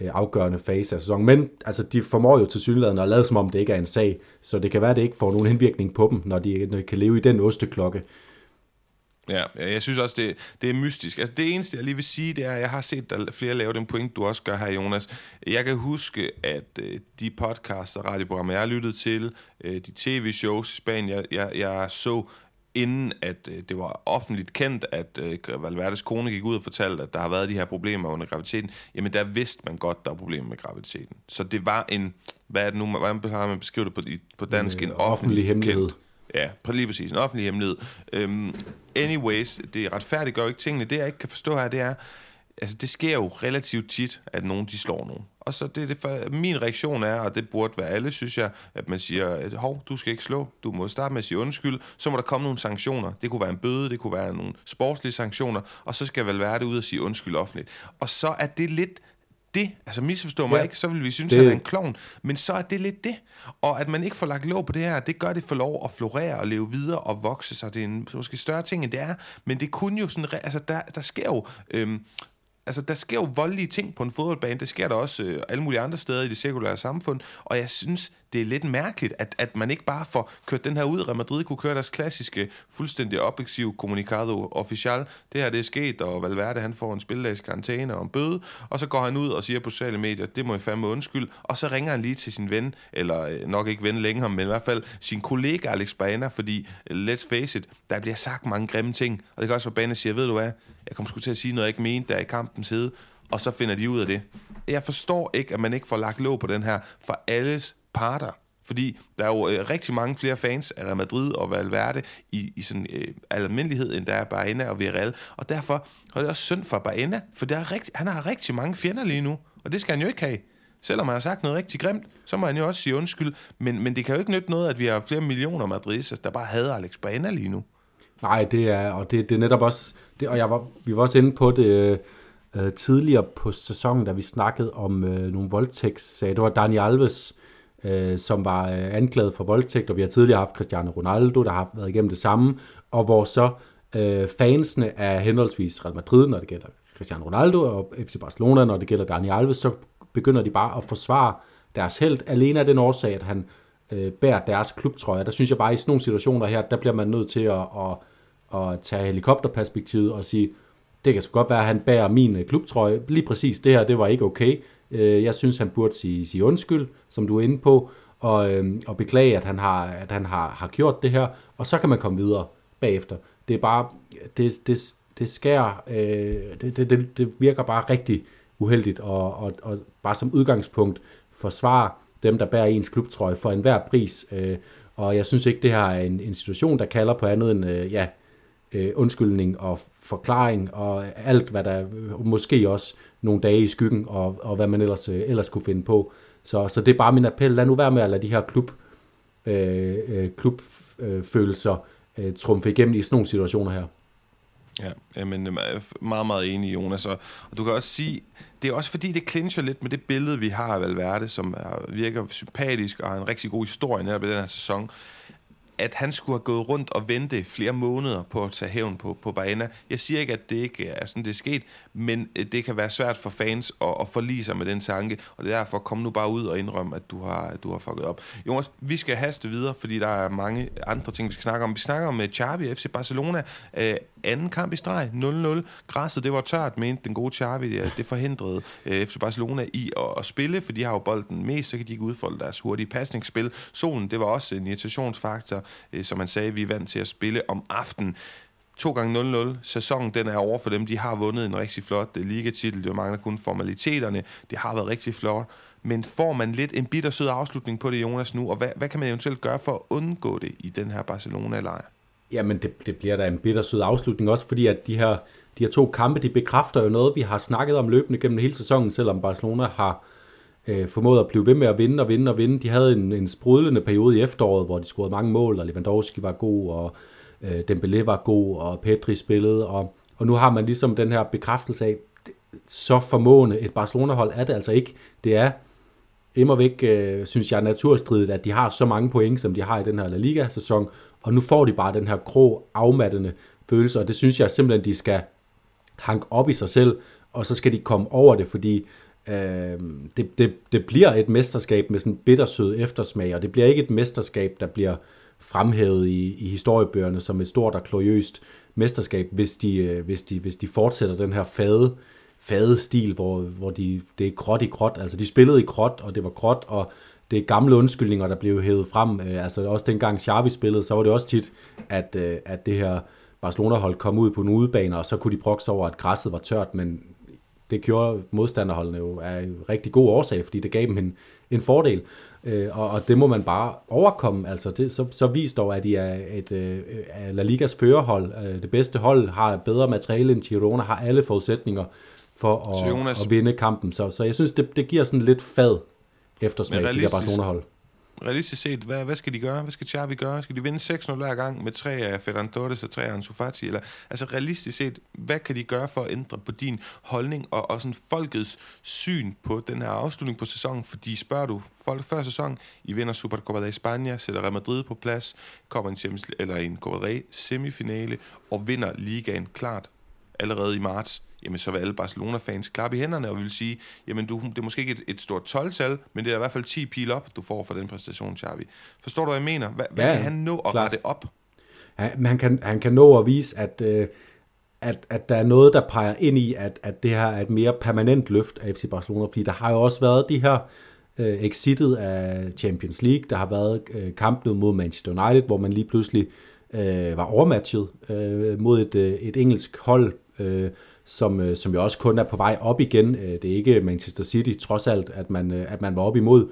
Øh, afgørende fase af sæsonen. Men altså, de formår jo til synligheden at lade som om det ikke er en sag, så det kan være, at det ikke får nogen indvirkning på dem, når de, når de kan leve i den osteklokke. Ja, jeg synes også, det, det er mystisk. Altså, det eneste, jeg lige vil sige, det er, at jeg har set der flere lave den point, du også gør her, Jonas. Jeg kan huske, at øh, de podcasts og radioprogrammer, jeg har lyttet til, øh, de tv-shows i Spanien, jeg, jeg, jeg så inden at øh, det var offentligt kendt, at øh, Valverdes kone gik ud og fortalte, at der har været de her problemer under graviditeten, jamen der vidste man godt, der var problemer med graviditeten. Så det var en, hvad er det nu, hvordan har man beskrevet det på, på dansk? En, en offentlig, offentlig hemmelighed. Kendt, Ja, lige præcis. En offentlig hemmelighed. Um, anyways, det retfærdigt gør ikke tingene. Det, jeg ikke kan forstå her, det er, altså det sker jo relativt tit, at nogen de slår nogen. Og så det, det for, min reaktion er, og det burde være alle, synes jeg, at man siger, at hov, du skal ikke slå, du må starte med at sige undskyld, så må der komme nogle sanktioner. Det kunne være en bøde, det kunne være nogle sportslige sanktioner, og så skal vel være det ud at sige undskyld offentligt. Og så er det lidt det, altså misforstå mig ja, ikke, så vil vi synes, det... at han er en klovn, men så er det lidt det. Og at man ikke får lagt lov på det her, det gør det for lov at florere og leve videre og vokse sig. Det er en måske større ting, end det er, men det kunne jo sådan, altså der, der sker jo øhm, altså, der sker jo voldelige ting på en fodboldbane. Det sker der også øh, alle mulige andre steder i det cirkulære samfund. Og jeg synes, det er lidt mærkeligt, at, at man ikke bare får kørt den her ud. Real Madrid kunne køre deres klassiske, fuldstændig objektiv kommunikado official. Det her det er sket, og Valverde han får en spilledags karantæne og en bøde. Og så går han ud og siger på sociale medier, det må jeg fandme undskyld. Og så ringer han lige til sin ven, eller øh, nok ikke ven længere, men i hvert fald sin kollega Alex Baena, fordi, øh, let's face it, der bliver sagt mange grimme ting. Og det kan også være, Baena siger, ved du hvad, jeg kommer sgu til at sige noget, jeg ikke mente, der i kampens hede. Og så finder de ud af det. Jeg forstår ikke, at man ikke får lagt låg på den her for alles parter. Fordi der er jo øh, rigtig mange flere fans af Real Madrid og Valverde i, i sådan øh, almindelighed, end der er Baena og Villarreal. Og derfor er det også synd for Baena, for der er rigt, han har rigtig mange fjender lige nu. Og det skal han jo ikke have. Selvom han har sagt noget rigtig grimt, så må han jo også sige undskyld. Men, men det kan jo ikke nytte noget, at vi har flere millioner madridistas, der bare hader Alex Baena lige nu. Nej, det er, og det, det er netop også, det, og jeg var, vi var også inde på det øh, tidligere på sæsonen, da vi snakkede om øh, nogle voldtægtssager. Det var Dani Alves, øh, som var øh, anklaget for voldtægt, og vi har tidligere haft Cristiano Ronaldo, der har været igennem det samme, og hvor så øh, fansene af henholdsvis Real Madrid, når det gælder Cristiano Ronaldo, og FC Barcelona, når det gælder Dani Alves, så begynder de bare at forsvare deres held, alene af den årsag, at han øh, bærer deres klubtrøje. Der synes jeg bare, i sådan nogle situationer her, der bliver man nødt til at, at, at tage helikopterperspektivet og sige, det kan så godt være, at han bærer min øh, klubtrøje. Lige præcis det her, det var ikke okay. Øh, jeg synes, han burde sige, sige undskyld, som du er inde på, og, øh, og beklage, at han, har, at han har, har gjort det her, og så kan man komme videre bagefter. Det er bare, det, det, det skærer, øh, det, det, det, det virker bare rigtig uheldigt, og, og, og bare som udgangspunkt forsvare dem, der bærer ens klubtrøje for enhver pris. Øh, og jeg synes ikke, det her er en, en situation, der kalder på andet end øh, ja, øh, undskyldning og forklaring og alt, hvad der øh, måske også nogle dage i skyggen og, og hvad man ellers, øh, ellers kunne finde på. Så, så det er bare min appel. Lad nu være med at lade de her klub, øh, øh klubfølelser øh, trumfe igennem i sådan nogle situationer her. Ja, men øh, meget, meget enig, Jonas. Og, og du kan også sige, det er også fordi, det clincher lidt med det billede, vi har af Valverde, som er, virker sympatisk og har en rigtig god historie netop i den her sæson at han skulle have gået rundt og vente flere måneder på at tage hævn på, på Baena. Jeg siger ikke, at det ikke er sådan, det er sket, men øh, det kan være svært for fans at, at forlige sig med den tanke, og det er derfor, kom nu bare ud og indrømme, at du har, at du har fucket op. Jonas, vi skal haste videre, fordi der er mange andre ting, vi skal snakke om. Vi snakker om med Xavi FC Barcelona. øh, anden kamp i streg, 0-0. Græsset, det var tørt, mente den gode Xavi. Det, det forhindrede øh, FC Barcelona i at, at spille, for de har jo bolden mest, så kan de ikke udfolde deres hurtige pasningsspil. Solen, det var også en irritationsfaktor øh, som man sagde, vi er vant til at spille om aftenen. 2 gange 0-0. Sæsonen den er over for dem. De har vundet en rigtig flot øh, ligatitel. Det mangler kun formaliteterne. Det har været rigtig flot. Men får man lidt en bittersød afslutning på det, Jonas, nu? Og hvad, hvad kan man eventuelt gøre for at undgå det i den her Barcelona-lejr? Jamen, det, det bliver da en bittersød afslutning, også fordi at de her, de her to kampe, de bekræfter jo noget, vi har snakket om løbende gennem hele sæsonen, selvom Barcelona har øh, formået at blive ved med at vinde og vinde og vinde. De havde en, en sprudlende periode i efteråret, hvor de scorede mange mål, og Lewandowski var god, og øh, Dembélé var god, og Petri spillede, og, og nu har man ligesom den her bekræftelse af, så formående et Barcelona-hold er det altså ikke. Det er immer væk, øh, synes jeg, naturstridigt, at de har så mange point, som de har i den her La Liga-sæson, og nu får de bare den her grå, afmattende følelse, og det synes jeg simpelthen, de skal hanke op i sig selv, og så skal de komme over det, fordi Øh, det, det, det bliver et mesterskab med sådan en bittersød eftersmag, og det bliver ikke et mesterskab, der bliver fremhævet i, i historiebøgerne som et stort og kloriøst mesterskab, hvis de, øh, hvis de, hvis de fortsætter den her fade, fade stil, hvor, hvor de, det er gråt i gråt. Altså de spillede i gråt, og det var gråt, og det er gamle undskyldninger, der blev hævet frem. Øh, altså også dengang Xavi spillede, så var det også tit, at, øh, at det her Barcelona-hold kom ud på en udebane, og så kunne de brokse over, at græsset var tørt, men det gjorde modstanderholdene jo af en rigtig god årsag, fordi det gav dem en, en fordel. Øh, og, og det må man bare overkomme. Altså det, så, så vist dog, at de er et øh, La Ligas førerhold. Øh, det bedste hold har bedre materiale end Girona, har alle forudsætninger for at, Jonas, at vinde kampen. Så, så jeg synes, det, det giver sådan lidt fad eftersmag til det Barcelona-hold realistisk set, hvad, hvad skal de gøre? Hvad skal Xavi gøre? Skal de vinde 6-0 hver gang med tre af Ferran Torres og tre af Ansu Fati? Eller, altså realistisk set, hvad kan de gøre for at ændre på din holdning og, og sådan folkets syn på den her afslutning på sæsonen? Fordi spørger du folk før sæsonen, I vinder Supercopa de España, sætter Real Madrid på plads, kommer en, Champions, eller en Copa del semifinale og vinder ligaen klart allerede i marts jamen så vil alle Barcelona-fans klappe i hænderne og vil sige, jamen du, det er måske ikke et, et stort 12-tal, men det er i hvert fald 10 pil op, du får for den præstation, Xavi. Forstår du, hvad jeg mener? Hvad, ja, hvad kan han nå at rette op? Han, han, kan, han kan nå at vise, at, øh, at, at der er noget, der peger ind i, at, at det her er et mere permanent løft af FC Barcelona, fordi der har jo også været de her øh, exitet af Champions League, der har været øh, kampen mod Manchester United, hvor man lige pludselig øh, var overmatchet øh, mod et, øh, et engelsk hold, øh, som, øh, som jo også kun er på vej op igen. Øh, det er ikke Manchester City, trods alt, at man, øh, at man var op imod.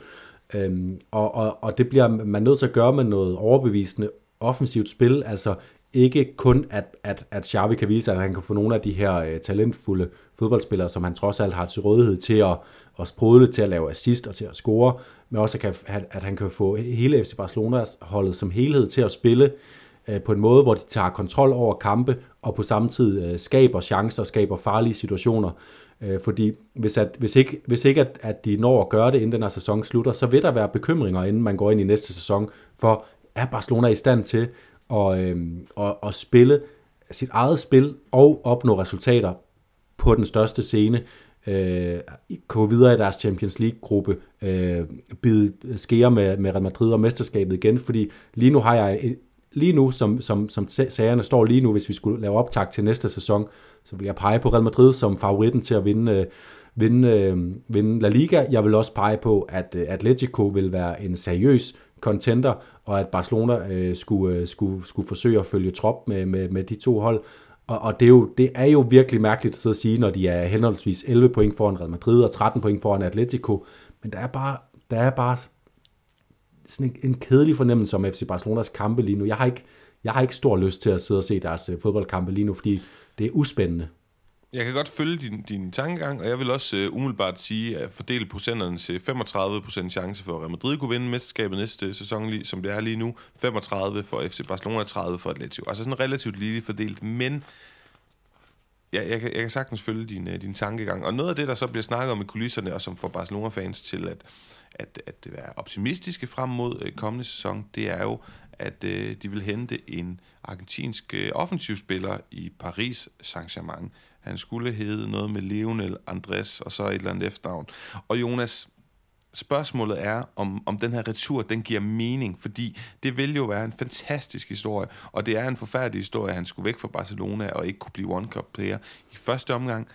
Øhm, og, og, og det bliver man nødt til at gøre med noget overbevisende offensivt spil, altså ikke kun, at, at, at Xavi kan vise, at han kan få nogle af de her øh, talentfulde fodboldspillere, som han trods alt har til rådighed til at, at sprudle, til at lave assist og til at score, men også at, at, at han kan få hele FC Barcelonas holdet som helhed til at spille Øh, på en måde, hvor de tager kontrol over kampe, og på samme tid øh, skaber chancer, skaber farlige situationer. Øh, fordi hvis, at, hvis ikke, hvis ikke at, at de når at gøre det, inden den her sæson slutter, så vil der være bekymringer, inden man går ind i næste sæson, for er Barcelona i stand til at, øh, at, at spille sit eget spil og opnå resultater på den største scene, øh, gå videre i deres Champions League-gruppe, øh, bide skære med, med Real Madrid og mesterskabet igen, fordi lige nu har jeg lige nu, som, som, som sagerne står lige nu, hvis vi skulle lave optag til næste sæson, så vil jeg pege på Real Madrid som favoritten til at vinde, øh, vinde, øh, vinde La Liga. Jeg vil også pege på, at øh, Atletico vil være en seriøs contender, og at Barcelona øh, skulle, øh, skulle, skulle forsøge at følge trop med, med, med de to hold. Og, og det, er jo, det er jo virkelig mærkeligt at sidde og sige, når de er henholdsvis 11 point foran Real Madrid og 13 point foran Atletico. Men der er bare, der er bare sådan en, en kedelig fornemmelse om FC Barcelonas kampe lige nu. Jeg har ikke, jeg har ikke stor lyst til at sidde og se deres øh, fodboldkampe lige nu, fordi det er uspændende. Jeg kan godt følge din, din tankegang, og jeg vil også øh, umiddelbart sige, at fordele procenterne til 35% chance for, at Real Madrid kunne vinde mesterskabet næste sæson, lige, som det er lige nu. 35 for FC Barcelona, 30 for Atletico. Altså sådan relativt lige fordelt, men jeg, jeg, kan, jeg kan sagtens følge din, øh, din tankegang. Og noget af det, der så bliver snakket om i kulisserne, og som får Barcelona-fans til at at, at være optimistiske frem mod øh, kommende sæson, det er jo, at øh, de vil hente en argentinsk øh, offensivspiller i Paris Saint-Germain. Han skulle hedde noget med Lionel Andres og så et eller andet efternavn. Og Jonas, spørgsmålet er, om, om den her retur, den giver mening, fordi det vil jo være en fantastisk historie, og det er en forfærdelig historie, at han skulle væk fra Barcelona og ikke kunne blive One Cup player i første omgang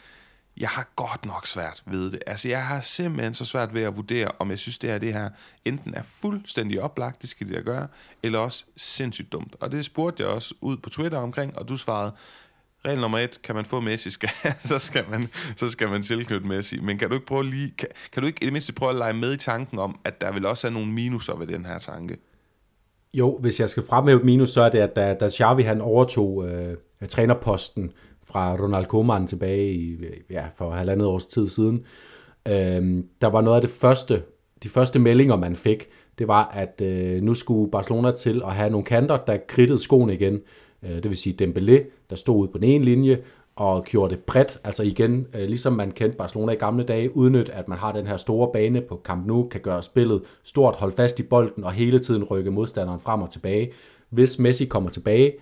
jeg har godt nok svært ved det. Altså, jeg har simpelthen så svært ved at vurdere, om jeg synes, det her, det her enten er fuldstændig oplagt, det skal det at gøre, eller også sindssygt dumt. Og det spurgte jeg også ud på Twitter omkring, og du svarede, regel nummer et, kan man få Messi, [laughs] skal, så, skal man, så skal man tilknytte Messi. Men kan du ikke prøve lige, kan, kan du ikke i det mindste prøve at lege med i tanken om, at der vil også er nogle minuser ved den her tanke? Jo, hvis jeg skal fremhæve minus, så er det, at da, da Xavi han overtog øh, trænerposten fra Ronald Koeman tilbage i, ja, for halvandet års tid siden. øh, der var noget af det første, de første meldinger, man fik, det var, at øh, nu skulle Barcelona til at have nogle kanter, der kridtede skoene igen. Øh, det vil sige Dembélé, der stod ud på den ene linje, og gjorde det bredt, altså igen, øh, ligesom man kendte Barcelona i gamle dage, udnyt, at man har den her store bane på Camp Nou, kan gøre spillet stort, holde fast i bolden og hele tiden rykke modstanderen frem og tilbage. Hvis Messi kommer tilbage,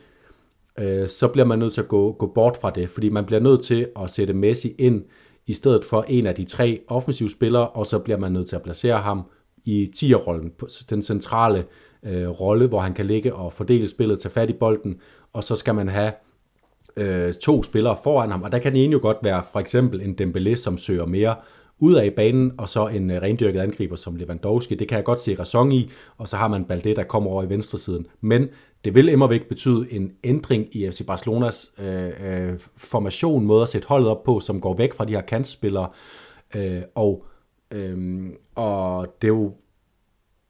øh, så bliver man nødt til at gå, gå bort fra det, fordi man bliver nødt til at sætte Messi ind i stedet for en af de tre offensive spillere, og så bliver man nødt til at placere ham i 10'er-rollen, den centrale øh, rolle, hvor han kan ligge og fordele spillet, tage fat i bolden, og så skal man have øh, to spillere foran ham, og der kan en jo godt være for eksempel en Dembélé, som søger mere ud af banen, og så en øh, rendyrket angriber som Lewandowski. Det kan jeg godt se ræson i, og så har man Balde, der kommer over i venstre siden. Men det vil immer væk betyde en ændring i FC Barcelonas øh, øh, formation, måde at sætte holdet op på, som går væk fra de her kantspillere. Øh, og, øh, og det er jo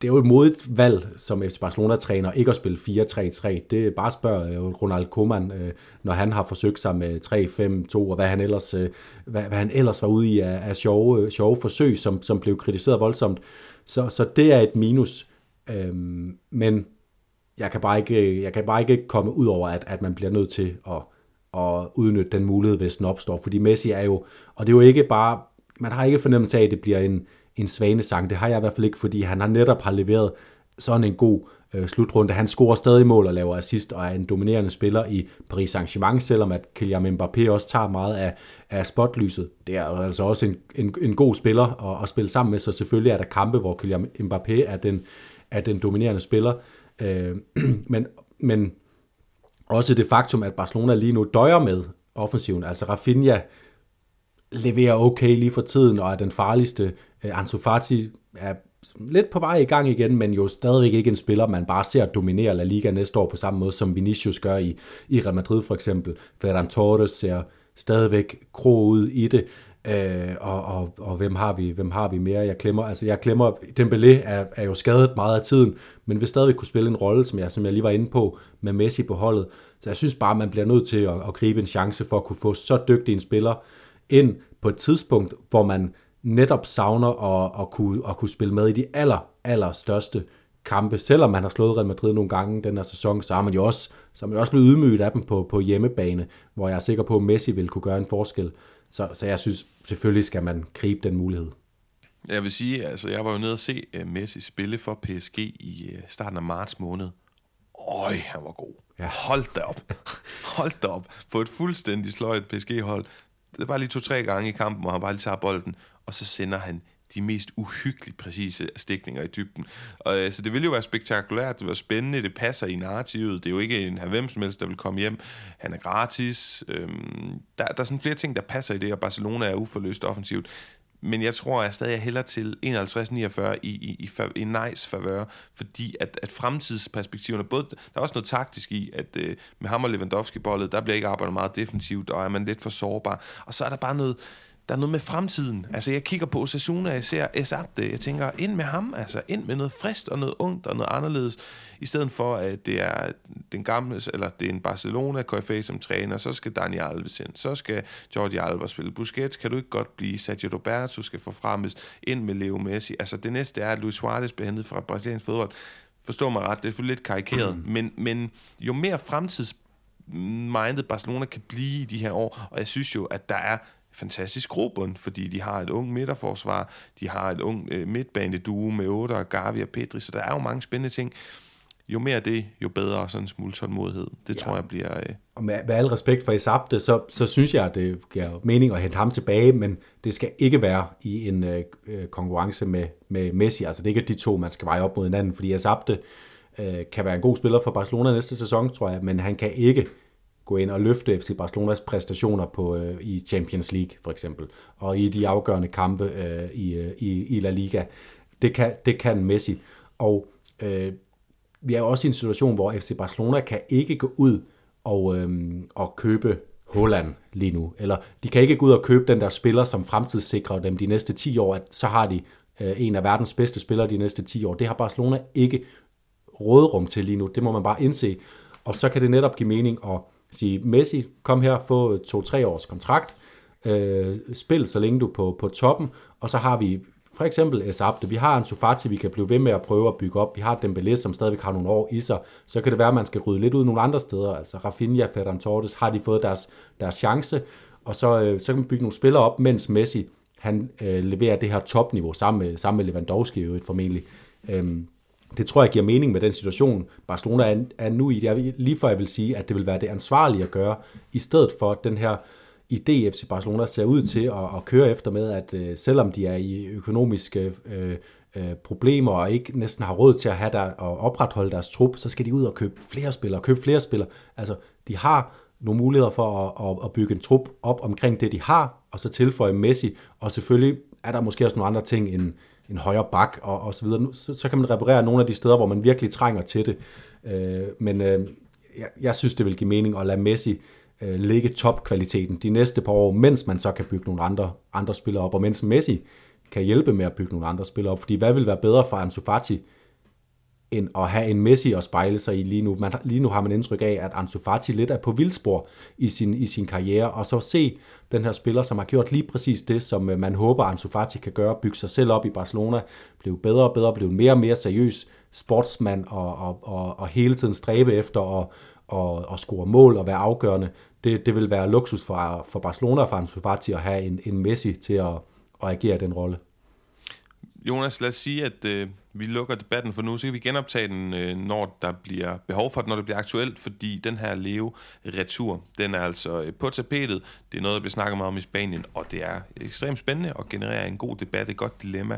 det er jo et modigt valg som FC Barcelona-træner, ikke at spille 4-3-3. Det er bare spørg øh, Ronald Koeman, øh, når han har forsøgt sig med 3-5-2, og hvad han ellers, øh, hvad, hvad han ellers var ude i af, af sjove, sjove forsøg, som, som blev kritiseret voldsomt. Så, så det er et minus. Øhm, men jeg kan, bare ikke, jeg kan bare ikke komme ud over, at, at man bliver nødt til at, at udnytte den mulighed, hvis den opstår. Fordi Messi er jo, og det er jo ikke bare, man har ikke fornemmelse af, at det bliver en, en svanesang. Det har jeg i hvert fald ikke, fordi han har netop har leveret sådan en god øh, slutrunde. Han scorer stadig mål og laver assist og er en dominerende spiller i Paris Saint-Germain, selvom at Kylian Mbappé også tager meget af, af spotlyset. Det er altså også en, en, en god spiller at, at spille sammen med, så selvfølgelig er der kampe, hvor Kylian Mbappé er den, er den dominerende spiller. Øh, [clears throat] men, men også det faktum, at Barcelona lige nu døjer med offensiven. Altså Rafinha leverer okay lige for tiden, og er den farligste. Øh, Ansu Fati er lidt på vej i gang igen, men jo stadigvæk ikke en spiller, man bare ser dominere La Liga næste år på samme måde, som Vinicius gør i, i Real Madrid for eksempel. Ferran Torres ser stadigvæk kro ud i det. Øh, og, og, og hvem har vi hvem har vi mere? Jeg klemmer, altså jeg klemmer, Dembélé er, er jo skadet meget af tiden, men vil stadigvæk kunne spille en rolle, som jeg, som jeg lige var inde på, med Messi på holdet. Så jeg synes bare, man bliver nødt til at, at gribe en chance for at kunne få så dygtig en spiller ind på et tidspunkt, hvor man netop savner at, at, kunne, at kunne spille med i de aller, aller største kampe. Selvom man har slået Real Madrid nogle gange den her sæson, så har man jo også, så er man jo også blevet ydmyget af dem på, på hjemmebane, hvor jeg er sikker på, at Messi vil kunne gøre en forskel. Så, så jeg synes, selvfølgelig skal man gribe den mulighed. Jeg vil sige, altså jeg var jo nede og se uh, Messi spille for PSG i uh, starten af marts måned. Øj, han var god. Ja. Hold da op. [laughs] Hold da op. På et fuldstændig sløjt PSG-hold. Det er bare lige to-tre gange i kampen, hvor han bare lige tager bolden, og så sender han de mest uhyggeligt præcise stikninger i dybden. Og, øh, så det vil jo være spektakulært, det var spændende, det passer i narrativet, det er jo ikke en hvem som helst, der vil komme hjem. Han er gratis. Øhm, der, der er sådan flere ting, der passer i det, og Barcelona er uforløst offensivt. Men jeg tror, jeg stadig hælder til 51-49 i, i, i, i nice favør, fordi at, at fremtidsperspektiverne, både, der er også noget taktisk i, at øh, med ham og Lewandowski-bollet, der bliver ikke arbejdet meget defensivt, og er man lidt for sårbar. Og så er der bare noget, der er noget med fremtiden. Altså, jeg kigger på Osasuna, jeg ser Esabde, jeg tænker, ind med ham, altså ind med noget frist og noget ungt og noget anderledes, i stedet for, at det er den gamle, eller det er en Barcelona KFA som træner, så skal Dani Alves ind, så skal Jordi Alba spille. Busquets kan du ikke godt blive, Sergio Roberto skal få fremmes ind med Leo Messi. Altså, det næste er, at Luis Suarez bliver hentet fra brasiliansk fodbold. Forstår mig ret, det er lidt karikeret, mm. men, men jo mere fremtids mindet Barcelona kan blive i de her år, og jeg synes jo, at der er fantastisk grobund, fordi de har et ung midterforsvar, de har et ung øh, midtbaneduo med Oda og Gavi og Pedri, så der er jo mange spændende ting. Jo mere det, jo bedre sådan en smule tålmodighed. Det ja. tror jeg bliver... Øh... Og med, med al respekt for Isabte, så, så synes jeg, at det giver mening at hente ham tilbage, men det skal ikke være i en øh, øh konkurrence med, med Messi. Altså det er ikke de to, man skal veje op mod hinanden, fordi Isabte øh, kan være en god spiller for Barcelona næste sæson, tror jeg, men han kan ikke gå ind og løfte FC Barcelonas præstationer på, øh, i Champions League for eksempel, og i de afgørende kampe øh, i, øh, i, i La Liga. Det kan, det kan Messi. Og øh, vi er jo også i en situation, hvor FC Barcelona kan ikke gå ud og, øh, og købe Holland lige nu. Eller de kan ikke gå ud og købe den der spiller, som fremtidssikrer dem de næste 10 år, at så har de øh, en af verdens bedste spillere de næste 10 år. Det har Barcelona ikke rådrum til lige nu. Det må man bare indse. Og så kan det netop give mening at sige, Messi, kom her, få to-tre års kontrakt, øh, spil så længe du er på, på toppen, og så har vi for eksempel Esabte, vi har en Sufati, vi kan blive ved med at prøve at bygge op, vi har Dembélé, som stadigvæk har nogle år i sig, så kan det være, at man skal rydde lidt ud nogle andre steder, altså Rafinha, Ferran Torres, har de fået deres, deres chance, og så, øh, så kan man bygge nogle spillere op, mens Messi, han øh, leverer det her topniveau, sammen med, sammen med Lewandowski i øvrigt formentlig. Øhm, det tror jeg giver mening med den situation, Barcelona er, er nu i. Jeg, lige for jeg vil sige, at det vil være det ansvarlige at gøre, i stedet for den her idé, FC Barcelona ser ud til at, at køre efter med, at øh, selvom de er i økonomiske øh, øh, problemer og ikke næsten har råd til at have der og opretholde deres trup, så skal de ud og købe flere spillere, købe flere spillere. Altså, de har nogle muligheder for at, at, at bygge en trup op omkring det, de har, og så tilføje Messi, og selvfølgelig er der måske også nogle andre ting end, en højre bak og, og så videre. Så, så kan man reparere nogle af de steder, hvor man virkelig trænger til det. Øh, men øh, jeg, jeg synes, det vil give mening at lade Messi øh, ligge topkvaliteten de næste par år, mens man så kan bygge nogle andre, andre spillere op, og mens Messi kan hjælpe med at bygge nogle andre spillere op. Fordi hvad vil være bedre for Ansu Fati end at have en Messi at spejle sig i lige nu. Man, lige nu har man indtryk af, at Ansu Fati lidt er på vildspor i sin, i sin karriere, og så se den her spiller, som har gjort lige præcis det, som øh, man håber, Ansu Fati kan gøre, bygge sig selv op i Barcelona, blive bedre og bedre, blive mere og mere seriøs sportsmand, og, og, og, og hele tiden stræbe efter at og, og score mål og være afgørende. Det, det vil være luksus for, for Barcelona og for Ansu Fati at have en, en Messi til at, at agere den rolle. Jonas, lad os sige, at øh, vi lukker debatten for nu, så kan vi genoptage den, øh, når der bliver behov for det, når det bliver aktuelt, fordi den her leve retur, den er altså øh, på tapetet. Det er noget, der bliver snakket meget om i Spanien, og det er ekstremt spændende og genererer en god debat, et godt dilemma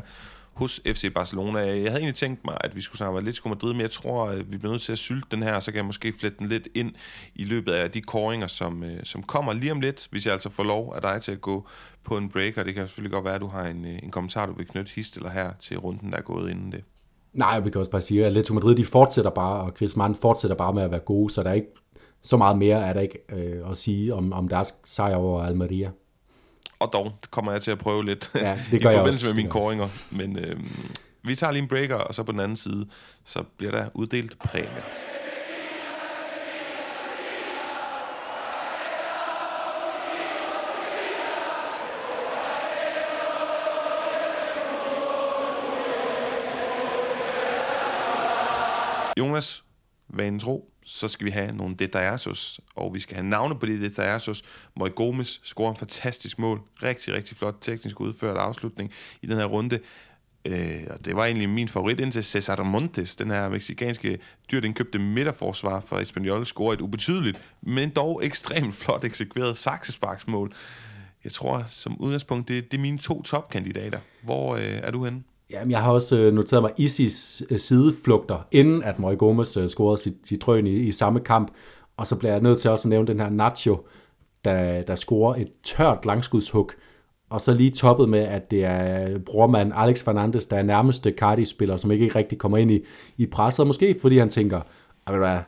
hos FC Barcelona. Jeg havde egentlig tænkt mig, at vi skulle snakke lidt Madrid, men jeg tror, at vi bliver nødt til at sylte den her, så kan jeg måske flette den lidt ind i løbet af de koringer, som, øh, som kommer lige om lidt, hvis jeg altså får lov af dig til at gå på en break, og det kan selvfølgelig godt være, at du har en, øh, en kommentar, du vil knytte hist eller her til runden, der er gået inden det. Nej, vi kan også bare sige, at Atletico Madrid de fortsætter bare, og Griezmann fortsætter bare med at være gode, så der er ikke så meget mere er der ikke øh, at sige om, om deres sejr over Almeria. Og dog det kommer jeg til at prøve lidt ja, det [laughs] gør i forbindelse med mine koringer. Men øh, vi tager lige en breaker, og så på den anden side, så bliver der uddelt præmie. Jonas, vanen tro, så skal vi have nogle detaljersos, og vi skal have navne på de detaljersos. Moi Gomes scorer en fantastisk mål. Rigtig, rigtig flot teknisk udført afslutning i den her runde. Øh, og det var egentlig min favorit indtil Cesar Montes, den her meksikanske dyrt indkøbte midterforsvar for Espanyol, scorer et ubetydeligt, men dog ekstremt flot eksekveret saksesparksmål. Jeg tror som udgangspunkt, det, det er mine to topkandidater. Hvor øh, er du henne? Jamen, jeg har også øh, noteret mig Isis øh, sideflugter, inden at Møge Gomes øh, scorede sit, sit drøn i, i samme kamp. Og så bliver jeg nødt til også at nævne den her Nacho, der, der scorer et tørt langskudshug. Og så lige toppet med, at det er brormand Alex Fernandes, der er nærmeste Cardi-spiller, som ikke rigtig kommer ind i, i presset. Måske fordi han tænker, ah, hvad,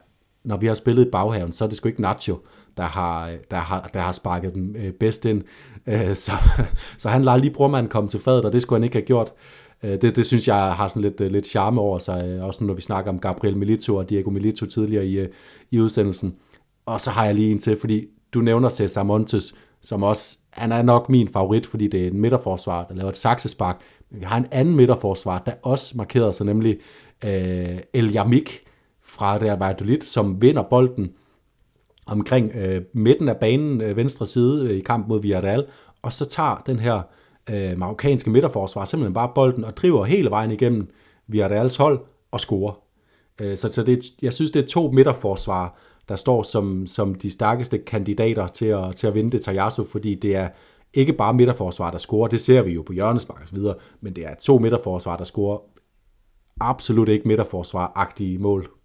når vi har spillet i baghaven, så er det sgu ikke Nacho, der har, der har, der har sparket den bedst ind. [laughs] Så, så han lader lige brormanden komme til fadet, og det skulle han ikke have gjort. Øh, det, det synes jeg har sådan lidt, øh, lidt charme over sig, øh, også når vi snakker om Gabriel Milito og Diego Milito tidligere i, i udsendelsen. Og så har jeg lige en til, fordi du nævner Cesar Montes, som også, han er nok min favorit, fordi det er en midterforsvar, der laver et saksespark. Men vi har en anden midterforsvar, der også markerer sig, nemlig øh, El Yamik fra Real Valladolid, som vinder bolden omkring øh, midten af banen, øh, venstre side øh, i kamp mod Villarreal, og så tager den her øh, Øh, marokkanske midterforsvar simpelthen bare bolden og driver hele vejen igennem Villarreals hold og scorer. Øh, så så det, jeg synes, det er to midterforsvar, der står som, som de stærkeste kandidater til at, til at vinde det Tajasso, fordi det er ikke bare midterforsvar, der scorer, det ser vi jo på hjørnespark og så videre, men det er to midterforsvar, der scorer absolut ikke midterforsvar-agtige mål.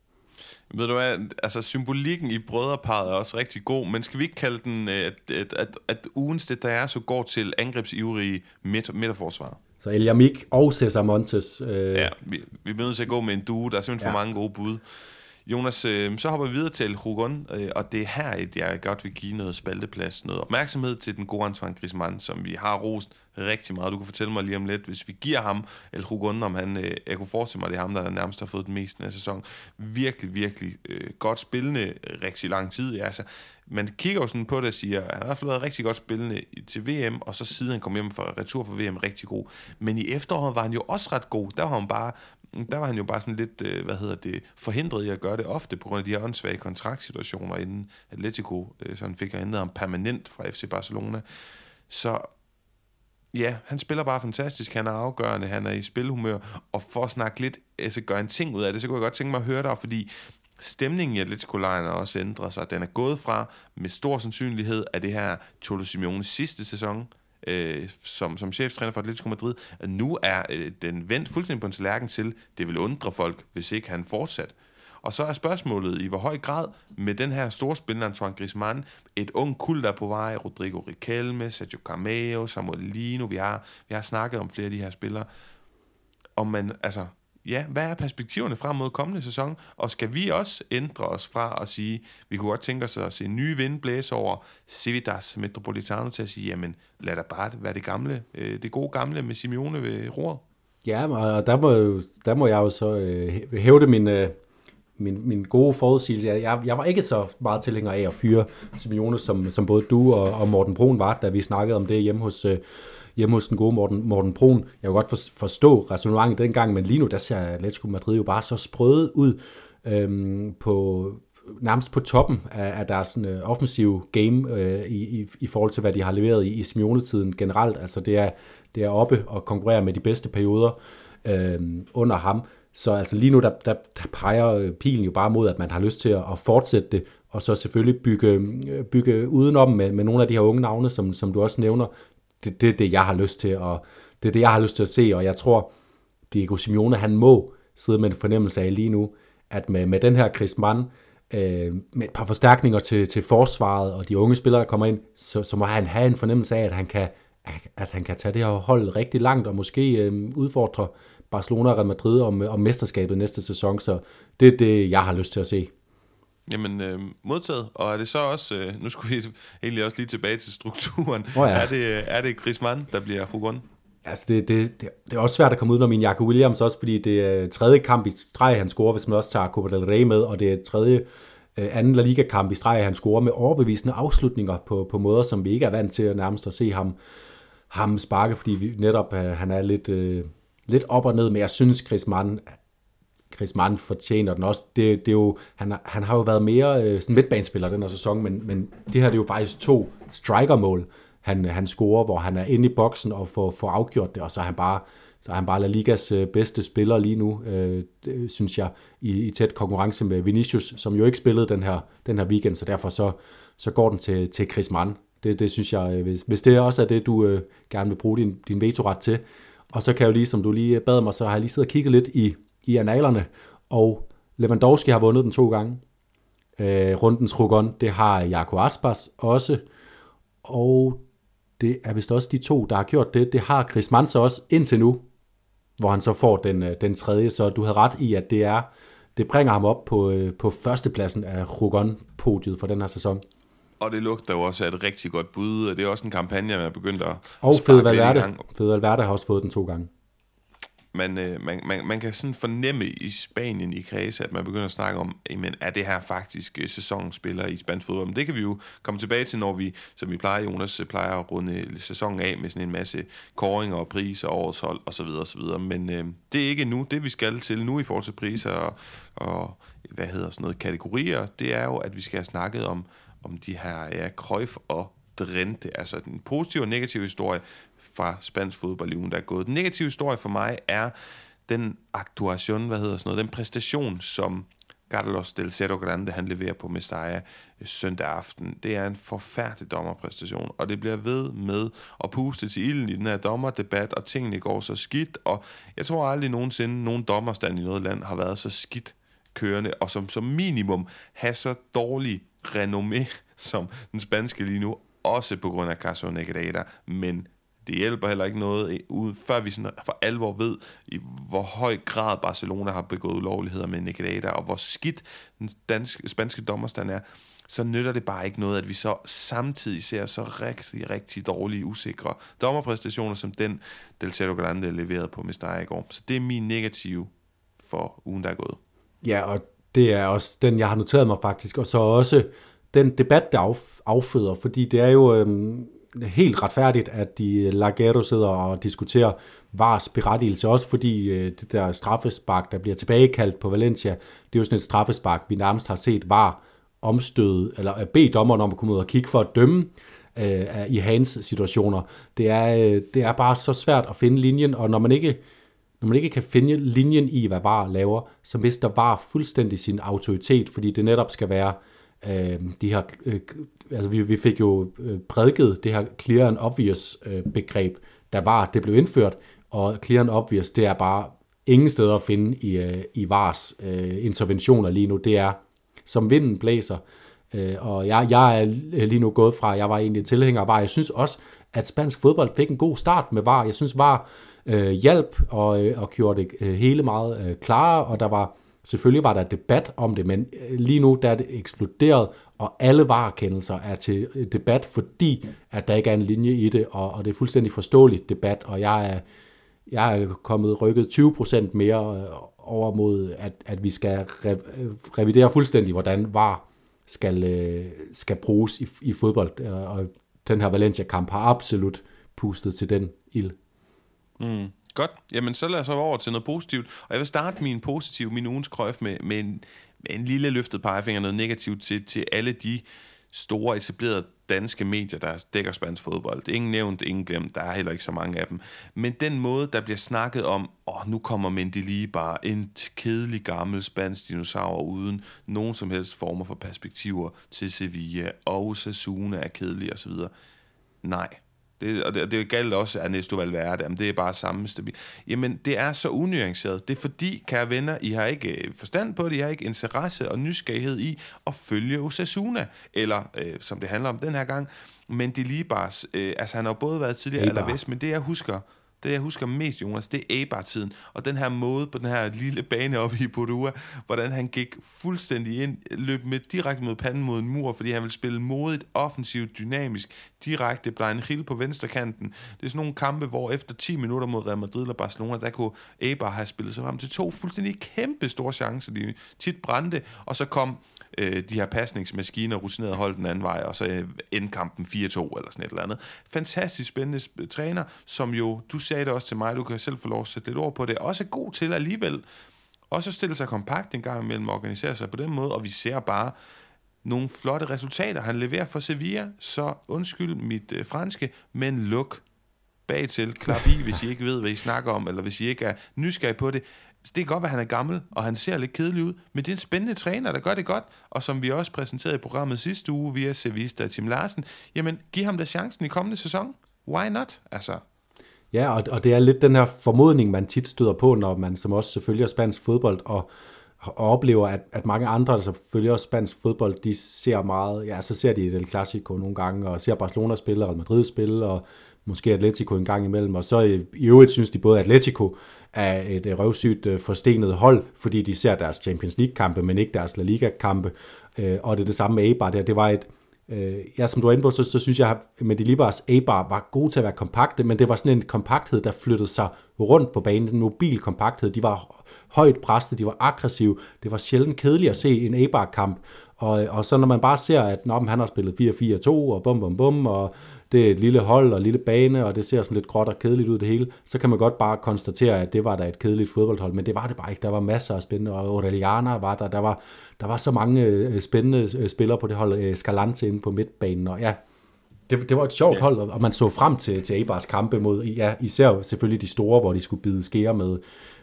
Ved du hvad, altså symbolikken i brødreparet er også rigtig god, men skal vi ikke kalde den, øh, at, at, at, at ugens det der er, så går til angrebsivrige midt, midterforsvar? Så El Yamik og Cesar Montes. Øh... Ja, vi, vi bliver nødt til at gå med en duo, der er simpelthen ja. for mange gode bud. Jonas, øh, så hopper vi videre til Hugon, øh, og det er her, at jeg godt vil give noget spalteplads, noget opmærksomhed til den gode Antoine Griezmann, som vi har rost rigtig meget. Du kan fortælle mig lige om lidt, hvis vi giver ham El Hugon, om han, øh, jeg kunne forestille mig, det er ham, der nærmest har fået den meste af sæson. Virkelig, virkelig øh, godt spillende rigtig lang tid. Ja, altså, man kigger jo sådan på det og siger, at han har været rigtig godt spillende til VM, og så siden han kom hjem fra retur for VM, rigtig god. Men i efteråret var han jo også ret god. Der var han bare Mm, der var han jo bare sådan lidt, øh, hvad hedder det, forhindret i at gøre det ofte, på grund af de her åndssvage kontraktsituationer, inden Atletico øh, sådan fik ændret ham permanent fra FC Barcelona. Så ja, han spiller bare fantastisk, han er afgørende, han er i spilhumør, og for at snakke lidt, altså gøre en ting ud af det, så kunne jeg godt tænke mig at høre dig, fordi stemningen i atletico har også ændret sig. Den er gået fra med stor sandsynlighed af det her Cholo Simeones sidste sæson, øh, som, som cheftræner for Atletico Madrid, at nu er øh, den vendt fuldstændig på en tallerken til, det vil undre folk, hvis ikke han fortsat. Og så er spørgsmålet, i hvor høj grad med den her store spiller, Antoine Griezmann, et ung kul, der er på vej, Rodrigo Riquelme, Sergio Cameo, Samuel Lino, vi har, vi har snakket om flere af de her spillere, om man, altså, ja, hvad er perspektiverne frem mod kommende sæson? Og skal vi også ændre os fra at sige, vi kunne godt tænke os at se nye vind blæse over Civitas Metropolitano til at sige, jamen lad da bare være det gamle, øh, det gode gamle med Simeone ved roret? Ja, og der må, der må jeg jo så øh, hævde min, øh, min, min gode forudsigelse. Jeg, jeg var ikke så meget tilhænger af at fyre Simeone, som, som både du og, og Morten Brun var, da vi snakkede om det hjemme hos, øh, hjemme hos den gode Morten, Morten Brun. Jeg kan godt forstå resonemanget dengang, men lige nu, der ser Atletico Madrid jo bare så sprøde ud øhm, på, nærmest på toppen af, af deres sådan, uh, offensive game øh, i, i, i forhold til, hvad de har leveret i, i Simeone-tiden generelt. Altså det er, det er oppe og konkurrere med de bedste perioder øh, under ham. Så altså lige nu, der, der, der peger øh, pilen jo bare mod, at man har lyst til at, at fortsætte det, og så selvfølgelig bygge, øh, bygge udenom med, med nogle af de her unge navne, som, som du også nævner. Det, det er det, jeg har lyst til, og det er det, jeg har lyst til at se, og jeg tror, Diego Simeone, han må sidde med en fornemmelse af lige nu, at med, med den her Chris Mann, øh, med et par forstærkninger til, til forsvaret og de unge spillere, der kommer ind, så, så må han have en fornemmelse af, at han kan, at han kan tage det her hold rigtig langt og måske øh, udfordre Barcelona og Real Madrid om, om mesterskabet næste sæson. Så det er det, jeg har lyst til at se. Jamen, øh, modtaget. Og er det så også, øh, nu skulle vi egentlig også lige tilbage til strukturen. Oh ja. er, det, er det Chris Mann, der bliver Hugon? Altså, det, det, det, det er også svært at komme ud af min Jaco Williams også, fordi det er tredje kamp i streg, han scorer, hvis man også tager Copa del Rey med, og det er tredje øh, anden La Liga-kamp i streg, han scorer med overbevisende afslutninger på, på måder, som vi ikke er vant til at nærmest at se ham, ham sparke, fordi vi, netop øh, han er lidt, øh, lidt op og ned, men jeg synes, Chris Mann, Chris Mann fortjener den også. Det, det er jo, han, han har jo været mere øh, sådan midtbanespiller den her sæson, men, men det her det er jo faktisk to strikermål, han, han scorer, hvor han er inde i boksen og får, får afgjort det, og så er han bare, så er han bare La Ligas øh, bedste spiller lige nu, øh, det, synes jeg, i, i tæt konkurrence med Vinicius, som jo ikke spillede den her, den her weekend, så derfor så, så går den til, til Chris Mann. Det, det synes jeg, øh, hvis, hvis det også er det, du øh, gerne vil bruge din, din vetoret til. Og så kan jeg jo lige, som du lige bad mig, så har jeg lige siddet og kigget lidt i, i analerne, og Lewandowski har vundet den to gange. Øh, rundens Rugon, det har Jaco Aspas også, og det er vist også de to, der har gjort det. Det har Chris Mann så også indtil nu, hvor han så får den, øh, den tredje. Så du havde ret i, at det er det bringer ham op på, øh, på førstepladsen af Rugon-podiet for den her sæson. Og det lugter jo også af et rigtig godt bud, og det er også en kampagne, man er begyndt at Og Fede Valverde. Fede Valverde har også fået den to gange man, øh, man, man, man kan sådan fornemme i Spanien i kredse, at man begynder at snakke om, men er det her faktisk øh, sæsonspiller i spansk fodbold? Men det kan vi jo komme tilbage til, når vi, som vi plejer, Jonas øh, plejer at runde øh, sæsonen af med sådan en masse koringer og priser, årets hold osv. osv. Men øh, det er ikke nu. Det vi skal til nu i forhold til priser og, og hvad hedder sådan noget, kategorier, det er jo, at vi skal have snakket om, om de her ja, Cruyff og Drente, altså den positive og negative historie fra spansk fodbold i ugen, der er gået. Den negative historie for mig er den aktuation, hvad hedder sådan noget, den præstation, som Carlos del Cerro Grande, han leverer på Mestalla øh, søndag aften. Det er en forfærdelig dommerpræstation, og det bliver ved med at puste til ilden i den her dommerdebat, og tingene går så skidt, og jeg tror aldrig nogensinde, nogen dommerstand i noget land har været så skidt kørende, og som, som minimum have så dårlig renommé, som den spanske lige nu, også på grund af Caso Negreda, men det hjælper heller ikke noget, øh, ud, før vi sådan for alvor ved, i hvor høj grad Barcelona har begået ulovligheder med Nicolada, og hvor skidt den danske, spanske dommerstand er, så nytter det bare ikke noget, at vi så samtidig ser så rigtig, rigtig dårlige, usikre dommerpræstationer, som den Del Cerro Grande leverede på Mestalla i går. Så det er min negative for ugen, der er gået. Ja, og det er også den, jeg har noteret mig faktisk, og så også den debat, der afføder, fordi det er jo øhm, helt retfærdigt, at de øh, Lagero sidder og diskuterer VARs berettigelse, også fordi øh, det der straffespark, der bliver tilbagekaldt på Valencia, det er jo sådan et straffespark, vi nærmest har set VAR omstøde, eller øh, bede dommeren om at komme ud og kigge for at dømme øh, i hans situationer. Det er, øh, det er bare så svært at finde linjen, og når man ikke når man ikke kan finde linjen i, hvad VAR laver, så mister VAR fuldstændig sin autoritet, fordi det netop skal være øh, de her øh, altså vi, vi fik jo øh, prædiket det her clear and obvious øh, begreb, der var, det blev indført, og clear and obvious, det er bare ingen steder at finde i, øh, i VARs øh, interventioner lige nu. Det er, som vinden blæser, øh, og jeg, jeg er lige nu gået fra, jeg var egentlig tilhænger af VAR. Jeg synes også, at spansk fodbold fik en god start med VAR. Jeg synes, VAR øh, hjalp og, øh, og gjorde det øh, hele meget øh, klarere, og der var Selvfølgelig var der debat om det, men øh, lige nu der er det eksploderet, og alle varekendelser er til debat, fordi at der ikke er en linje i det, og, og det er fuldstændig forståeligt debat, og jeg er, jeg er kommet rykket 20% mere øh, over mod, at, at vi skal re- revidere fuldstændig, hvordan VAR skal, øh, skal bruges i, i fodbold. Øh, og den her Valencia-kamp har absolut pustet til den ild. Mm. Godt. Jamen, så lad os over til noget positivt. Og jeg vil starte min positive, min ugens krøf med, med, en, en lille løftet pegefinger, noget negativt til, til alle de store etablerede danske medier, der dækker spansk fodbold. Ingen nævnt, ingen glemt, der er heller ikke så mange af dem. Men den måde, der bliver snakket om, åh, nu kommer Mendy bare en kedelig gammel spansk dinosaur uden nogen som helst former for perspektiver til Sevilla, og Sassuna er kedelig osv. Nej, det, og det, det galt også Ernesto Valverde, jamen det er bare samme stabil. Jamen, det er så unuanceret. Det er fordi, kære venner, I har ikke øh, forstand på det, I har ikke interesse og nysgerrighed i at følge Osasuna, eller øh, som det handler om den her gang, men det lige bare, øh, altså han har både været tidligere eller vest, men det jeg husker, det jeg husker mest, Jonas, det er Eibar-tiden. Og den her måde på den her lille bane oppe i Borua, hvordan han gik fuldstændig ind, løb med direkte mod panden mod en mur, fordi han ville spille modigt, offensivt, dynamisk, direkte Brian Hill på venstre kanten. Det er sådan nogle kampe, hvor efter 10 minutter mod Real Madrid eller Barcelona, der kunne Eibar have spillet sig frem til to fuldstændig kæmpe store chancer, de tit brændte, og så kom øh, de her pasningsmaskiner rutineret hold den anden vej, og så øh, endkampen 4-2 eller sådan et eller andet. Fantastisk spændende træner, som jo, du sagde det også til mig, du kan selv få lov at sætte lidt ord på det, også er god til alligevel også at stille sig kompakt en gang imellem og organisere sig på den måde, og vi ser bare nogle flotte resultater. Han leverer for Sevilla, så undskyld mit øh, franske, men luk bag til, klap i, hvis I ikke ved, hvad I snakker om, eller hvis I ikke er nysgerrige på det det kan godt være, at han er gammel, og han ser lidt kedelig ud, men det er en spændende træner, der gør det godt, og som vi også præsenterede i programmet sidste uge via Sevista Tim Larsen, jamen giv ham da chancen i kommende sæson. Why not? Altså. Ja, og, og det er lidt den her formodning, man tit støder på, når man som også følger spansk fodbold, og, og oplever, at, at mange andre, der følger spansk fodbold, de ser meget, ja, så ser de El Clasico nogle gange, og ser Barcelona spille, og Madrid spille, og måske Atletico en gang imellem, og så i, i øvrigt synes de både Atletico af et øh, røvsygt øh, forstenet hold, fordi de ser deres Champions League-kampe, men ikke deres La Liga-kampe, øh, og det er det samme med Eibar der. Det var et, ja, som du er inde på, så, så synes jeg, at Medilibars Eibar var gode til at være kompakte, men det var sådan en kompakthed, der flyttede sig rundt på banen, en mobil kompakthed. De var højt presset, de var aggressive. Det var sjældent kedeligt at se en Eibar-kamp. Og, og så når man bare ser, at når han har spillet 4-4-2 og bum bum bum, og det er et lille hold og en lille bane, og det ser sådan lidt gråt og kedeligt ud det hele, så kan man godt bare konstatere, at det var da et kedeligt fodboldhold, men det var det bare ikke. Der var masser af spændende, og Aureliana var der, der var, der var så mange øh, spændende øh, spillere på det hold, øh, Scalante inde på midtbanen, og ja, det, det var et sjovt hold, og man så frem til, til Abars kampe mod, ja, især selvfølgelig de store, hvor de skulle bide skære med,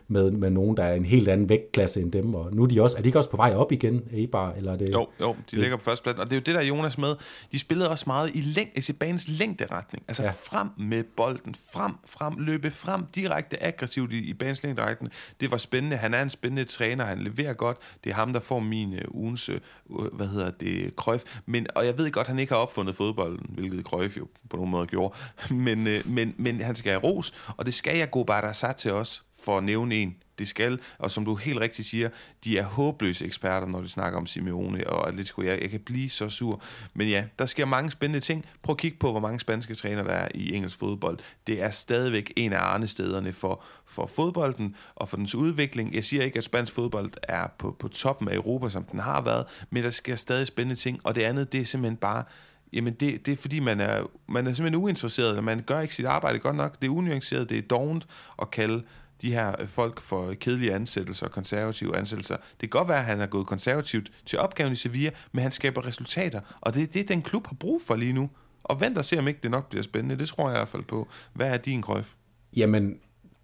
med, med nogen, der er en helt anden vægtklasse end dem. Og nu er de også, er de ikke også på vej op igen, Eibar? Eller er det, jo, jo, de det, ligger på førstepladsen. Og det er jo det, der er Jonas med. De spillede også meget i, læng, i banens længderetning. Altså ja. frem med bolden, frem, frem, løbe frem, direkte aggressivt i, i banens længderetning. Det var spændende. Han er en spændende træner, han leverer godt. Det er ham, der får min uh, ugens, uh, hvad hedder det, krøf. Men, og jeg ved godt, han ikke har opfundet fodbolden, hvilket Krøjf jo på nogen måde gjorde. [laughs] Men, uh, men, men han skal have ros, og det skal jeg gå bare der sat til os for at nævne en. Det skal, og som du helt rigtigt siger, de er håbløse eksperter, når de snakker om Simeone og Atletico. Jeg, jeg kan blive så sur. Men ja, der sker mange spændende ting. Prøv at kigge på, hvor mange spanske træner der er i engelsk fodbold. Det er stadigvæk en af arnestederne for, for fodbolden og for dens udvikling. Jeg siger ikke, at spansk fodbold er på, på toppen af Europa, som den har været, men der sker stadig spændende ting. Og det andet, det er simpelthen bare Jamen det, det er fordi, man er, man er simpelthen uinteresseret, og man gør ikke sit arbejde godt nok. Det er unuanceret, det er dovent at kalde de her øh, folk for kedelige ansættelser og konservative ansættelser. Det kan godt være, at han er gået konservativt til opgaven i Sevilla, men han skaber resultater, og det er det, den klub har brug for lige nu. Og vent og se, om ikke det nok bliver spændende. Det tror jeg i hvert fald på. Hvad er din krøf? Jamen,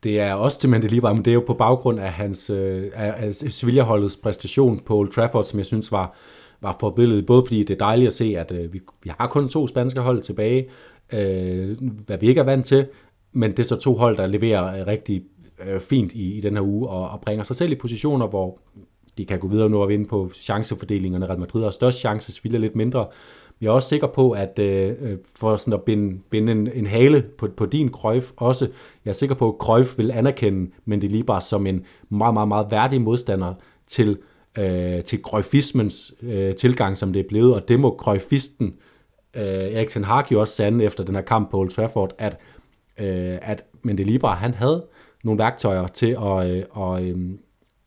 det er også til lige men det er jo på baggrund af hans øh, af Sevilla-holdets præstation på Old Trafford, som jeg synes var, var forbilledet. Både fordi det er dejligt at se, at øh, vi, vi har kun to spanske hold tilbage, øh, hvad vi ikke er vant til, men det er så to hold, der leverer øh, rigtig øh, fint i, i den her uge, og, og bringer sig selv i positioner, hvor de kan gå videre nu og vinde på chancefordelingerne. Real Madrid har størst chance, Sevilla lidt mindre. Jeg er også sikker på, at øh, øh, for sådan at binde, binde en, en hale på, på din Cruyff også, jeg er sikker på, at Cruyff vil anerkende Mendy Libar som en meget, meget, meget værdig modstander til, øh, til Cruyffismens øh, tilgang, som det er blevet, og det må Cruyffisten, øh, Erik Ten Hag jo også sande efter den her kamp på Old Trafford, at, øh, at Mendy Libar, han havde nogle værktøjer til at, øh, og, øh,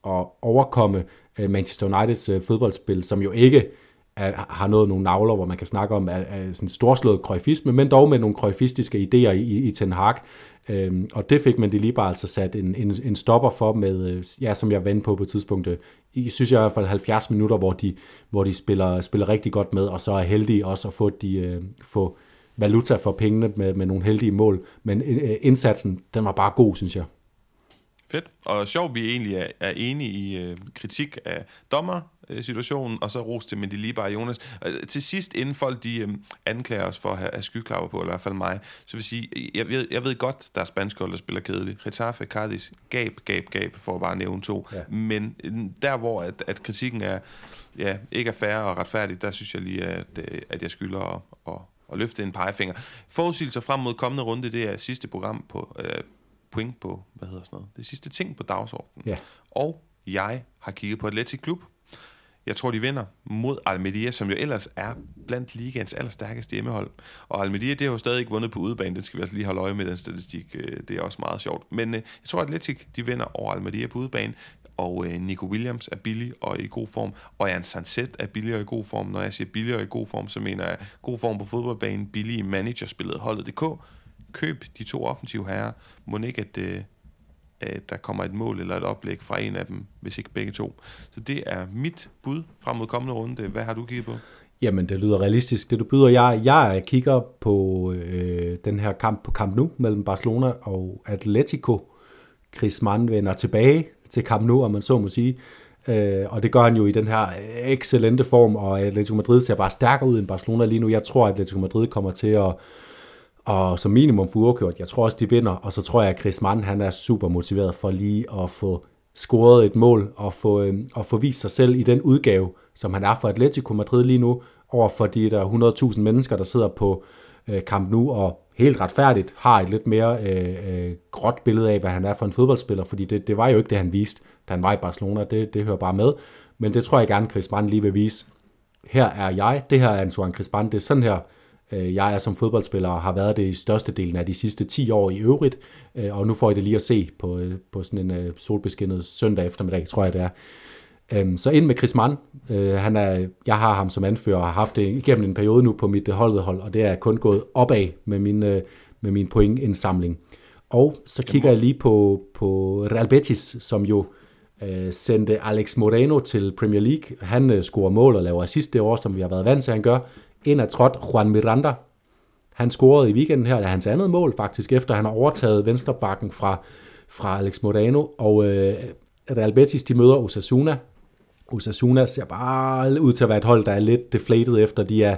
at overkomme øh, Manchester Uniteds øh, fodboldspil, som jo ikke er, har nået nogle navler, hvor man kan snakke om er, er sådan storslået krøjfisme, men dog med nogle krøjfistiske idéer i, i, i Ten Hag. Øhm, og det fik man det lige bare altså sat en, en, en stopper for med, øh, ja, som jeg vendte på på et tidspunkt, øh, i synes jeg i hvert fald 70 minutter, hvor de, hvor de spiller, spiller rigtig godt med, og så er heldige også at få, de, øh, få valuta for pengene med, med nogle heldige mål. Men øh, indsatsen, den var bare god, synes jeg. Fedt. Og sjovt, vi egentlig er, er enige i øh, kritik af dommer-situationen, og så ros til Mendilibar og Jonas. Og til sidst, inden folk de øh, anklager os for at have, have skyklapper på, eller i hvert fald mig, så vil jeg sige, jeg ved, jeg ved godt, der er spanske hold, der spiller kedeligt. Retafe, Cadiz, gab, gab, gab, for at bare nævne to. Ja. Men øh, der, hvor at, at kritikken er, ja, ikke er færre og retfærdig, der synes jeg lige, at, øh, at jeg skylder at, at, at løfte en pegefinger. Forudsigelser frem mod kommende runde, det er sidste program på, øh, point på, hvad hedder sådan noget, det sidste ting på dagsordenen. Ja. Og jeg har kigget på Atletic Klub. Jeg tror, de vinder mod Almeria, som jo ellers er blandt ligaens allerstærkeste hjemmehold. Og Almeria, det har jo stadig ikke vundet på udebane. Den skal vi altså lige holde øje med, den statistik. Øh, det er også meget sjovt. Men øh, jeg tror, Atletic, de vinder over Almeria på udebane. Og øh, Nico Williams er billig og i god form. Og Jan Sanset er billig og i god form. Når jeg siger billig og i god form, så mener jeg god form på fodboldbanen, billig i managerspillet holdet.dk køb de to offensive herrer. Må ikke, at, øh, at der kommer et mål eller et oplæg fra en af dem, hvis ikke begge to. Så det er mit bud frem mod kommende runde. Hvad har du kigget på? Jamen, det lyder realistisk, det du byder. Jeg, jeg kigger på øh, den her kamp på Camp Nou mellem Barcelona og Atletico. Griezmann vender tilbage til Camp Nou, om man så må sige. Øh, og det gør han jo i den her excellente form, og Atletico Madrid ser bare stærkere ud end Barcelona lige nu. Jeg tror, at Atletico Madrid kommer til at og som minimum få uafgjort. Jeg tror også, de vinder, og så tror jeg, at Chris Mann, han er super motiveret for lige at få scoret et mål og få, øh, og få vist sig selv i den udgave, som han er for Atletico Madrid lige nu, over for de der 100.000 mennesker, der sidder på øh, kamp nu og helt retfærdigt har et lidt mere øh, øh, gråt billede af, hvad han er for en fodboldspiller, fordi det, det var jo ikke det, han viste, da han var i Barcelona. Det, det hører bare med. Men det tror jeg gerne, Chris Mann lige vil vise. Her er jeg, det her er Antoine Griezmann, det er sådan her, Øh, jeg er som fodboldspiller og har været det i største delen af de sidste 10 år i øvrigt, øh, og nu får I det lige at se på, øh, på sådan en solbeskinnet søndag eftermiddag, tror jeg det er. Øhm, så ind med Chris Mann. Han er, jeg har ham som anfører og har haft det igennem en periode nu på mit holdet hold, og det er kun gået opad med min, med min pointindsamling. Og så kigger jeg lige på, på Real Betis, som jo øh, sendte Alex Moreno til Premier League. Han øh, scorer mål og laver assist det år, som vi har været vant til, at han gør ind af trådt Juan Miranda. Han scorede i weekenden her, det er hans andet mål faktisk, efter han har overtaget venstrebakken fra, fra Alex Morano, og øh, Real Betis, de møder Osasuna. Osasuna ser bare ud til at være et hold, der er lidt deflated efter, de er,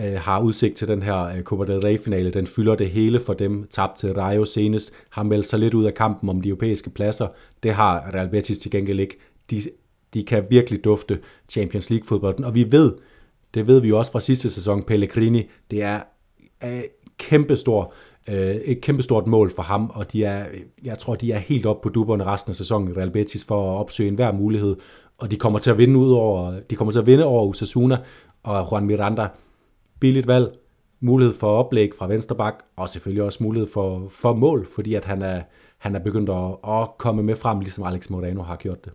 øh, har udsigt til den her øh, Copa del Rey-finale. Den fylder det hele for dem. Tabt til Rayo senest, har meldt sig lidt ud af kampen om de europæiske pladser. Det har Real Betis til gengæld ikke. De, de kan virkelig dufte Champions League-fodbolden, og vi ved, det ved vi jo også fra sidste sæson, Pellegrini. Det er, et kæmpestor, øh, et kæmpestort mål for ham, og de er, jeg tror, de er helt op på duberne resten af sæsonen i Real Betis for at opsøge enhver mulighed, og de kommer til at vinde ud over, de kommer til at vinde over Osasuna og Juan Miranda. Billigt valg, mulighed for oplæg fra venstre bak, og selvfølgelig også mulighed for, for mål, fordi at han er, han er begyndt at, at komme med frem, ligesom Alex Moreno har gjort det.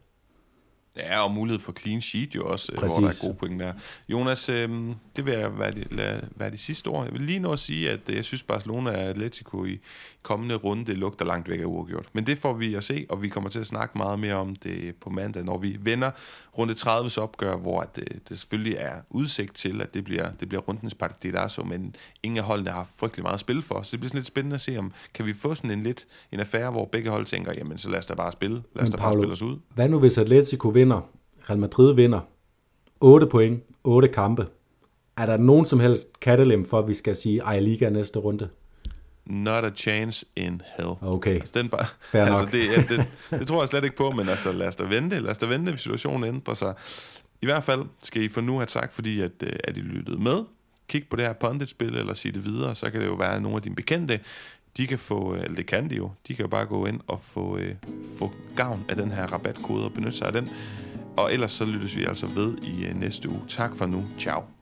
Ja, og mulighed for clean sheet jo også, Præcis. hvor der er gode point der. Jonas, øh, det vil være de, lade, være de sidste ord. Jeg vil lige nå at sige, at jeg synes, Barcelona og Atletico i kommende runde det lugter langt væk af uafgjort. Men det får vi at se, og vi kommer til at snakke meget mere om det på mandag, når vi vender runde 30's opgør, hvor det, det selvfølgelig er udsigt til, at det bliver, det bliver rundens partidazo, men ingen af holdene har frygtelig meget at spille for, så det bliver sådan lidt spændende at se, om kan vi få sådan en lidt en affære, hvor begge hold tænker, jamen så lad os da bare spille, lad os da bare spille os ud. Hvad nu hvis Atletico vinder, Real Madrid vinder, 8 point, 8 kampe, er der nogen som helst kattelem for, at vi skal sige ej liga næste runde? Not a chance in hell. Okay, altså, den bare, Fair altså, nok. Det, ja, det, det, tror jeg slet ikke på, men altså, lad os da vente. Lad os da vente, hvis situationen ændrer sig. I hvert fald skal I for nu have tak, fordi at, øh, at I lyttede med. Kig på det her pundit-spil, eller sige det videre, så kan det jo være, at nogle af dine bekendte, de kan få, eller det kan de jo, de kan jo bare gå ind og få, øh, få gavn af den her rabatkode og benytte sig af den. Og ellers så lyttes vi altså ved i øh, næste uge. Tak for nu. Ciao.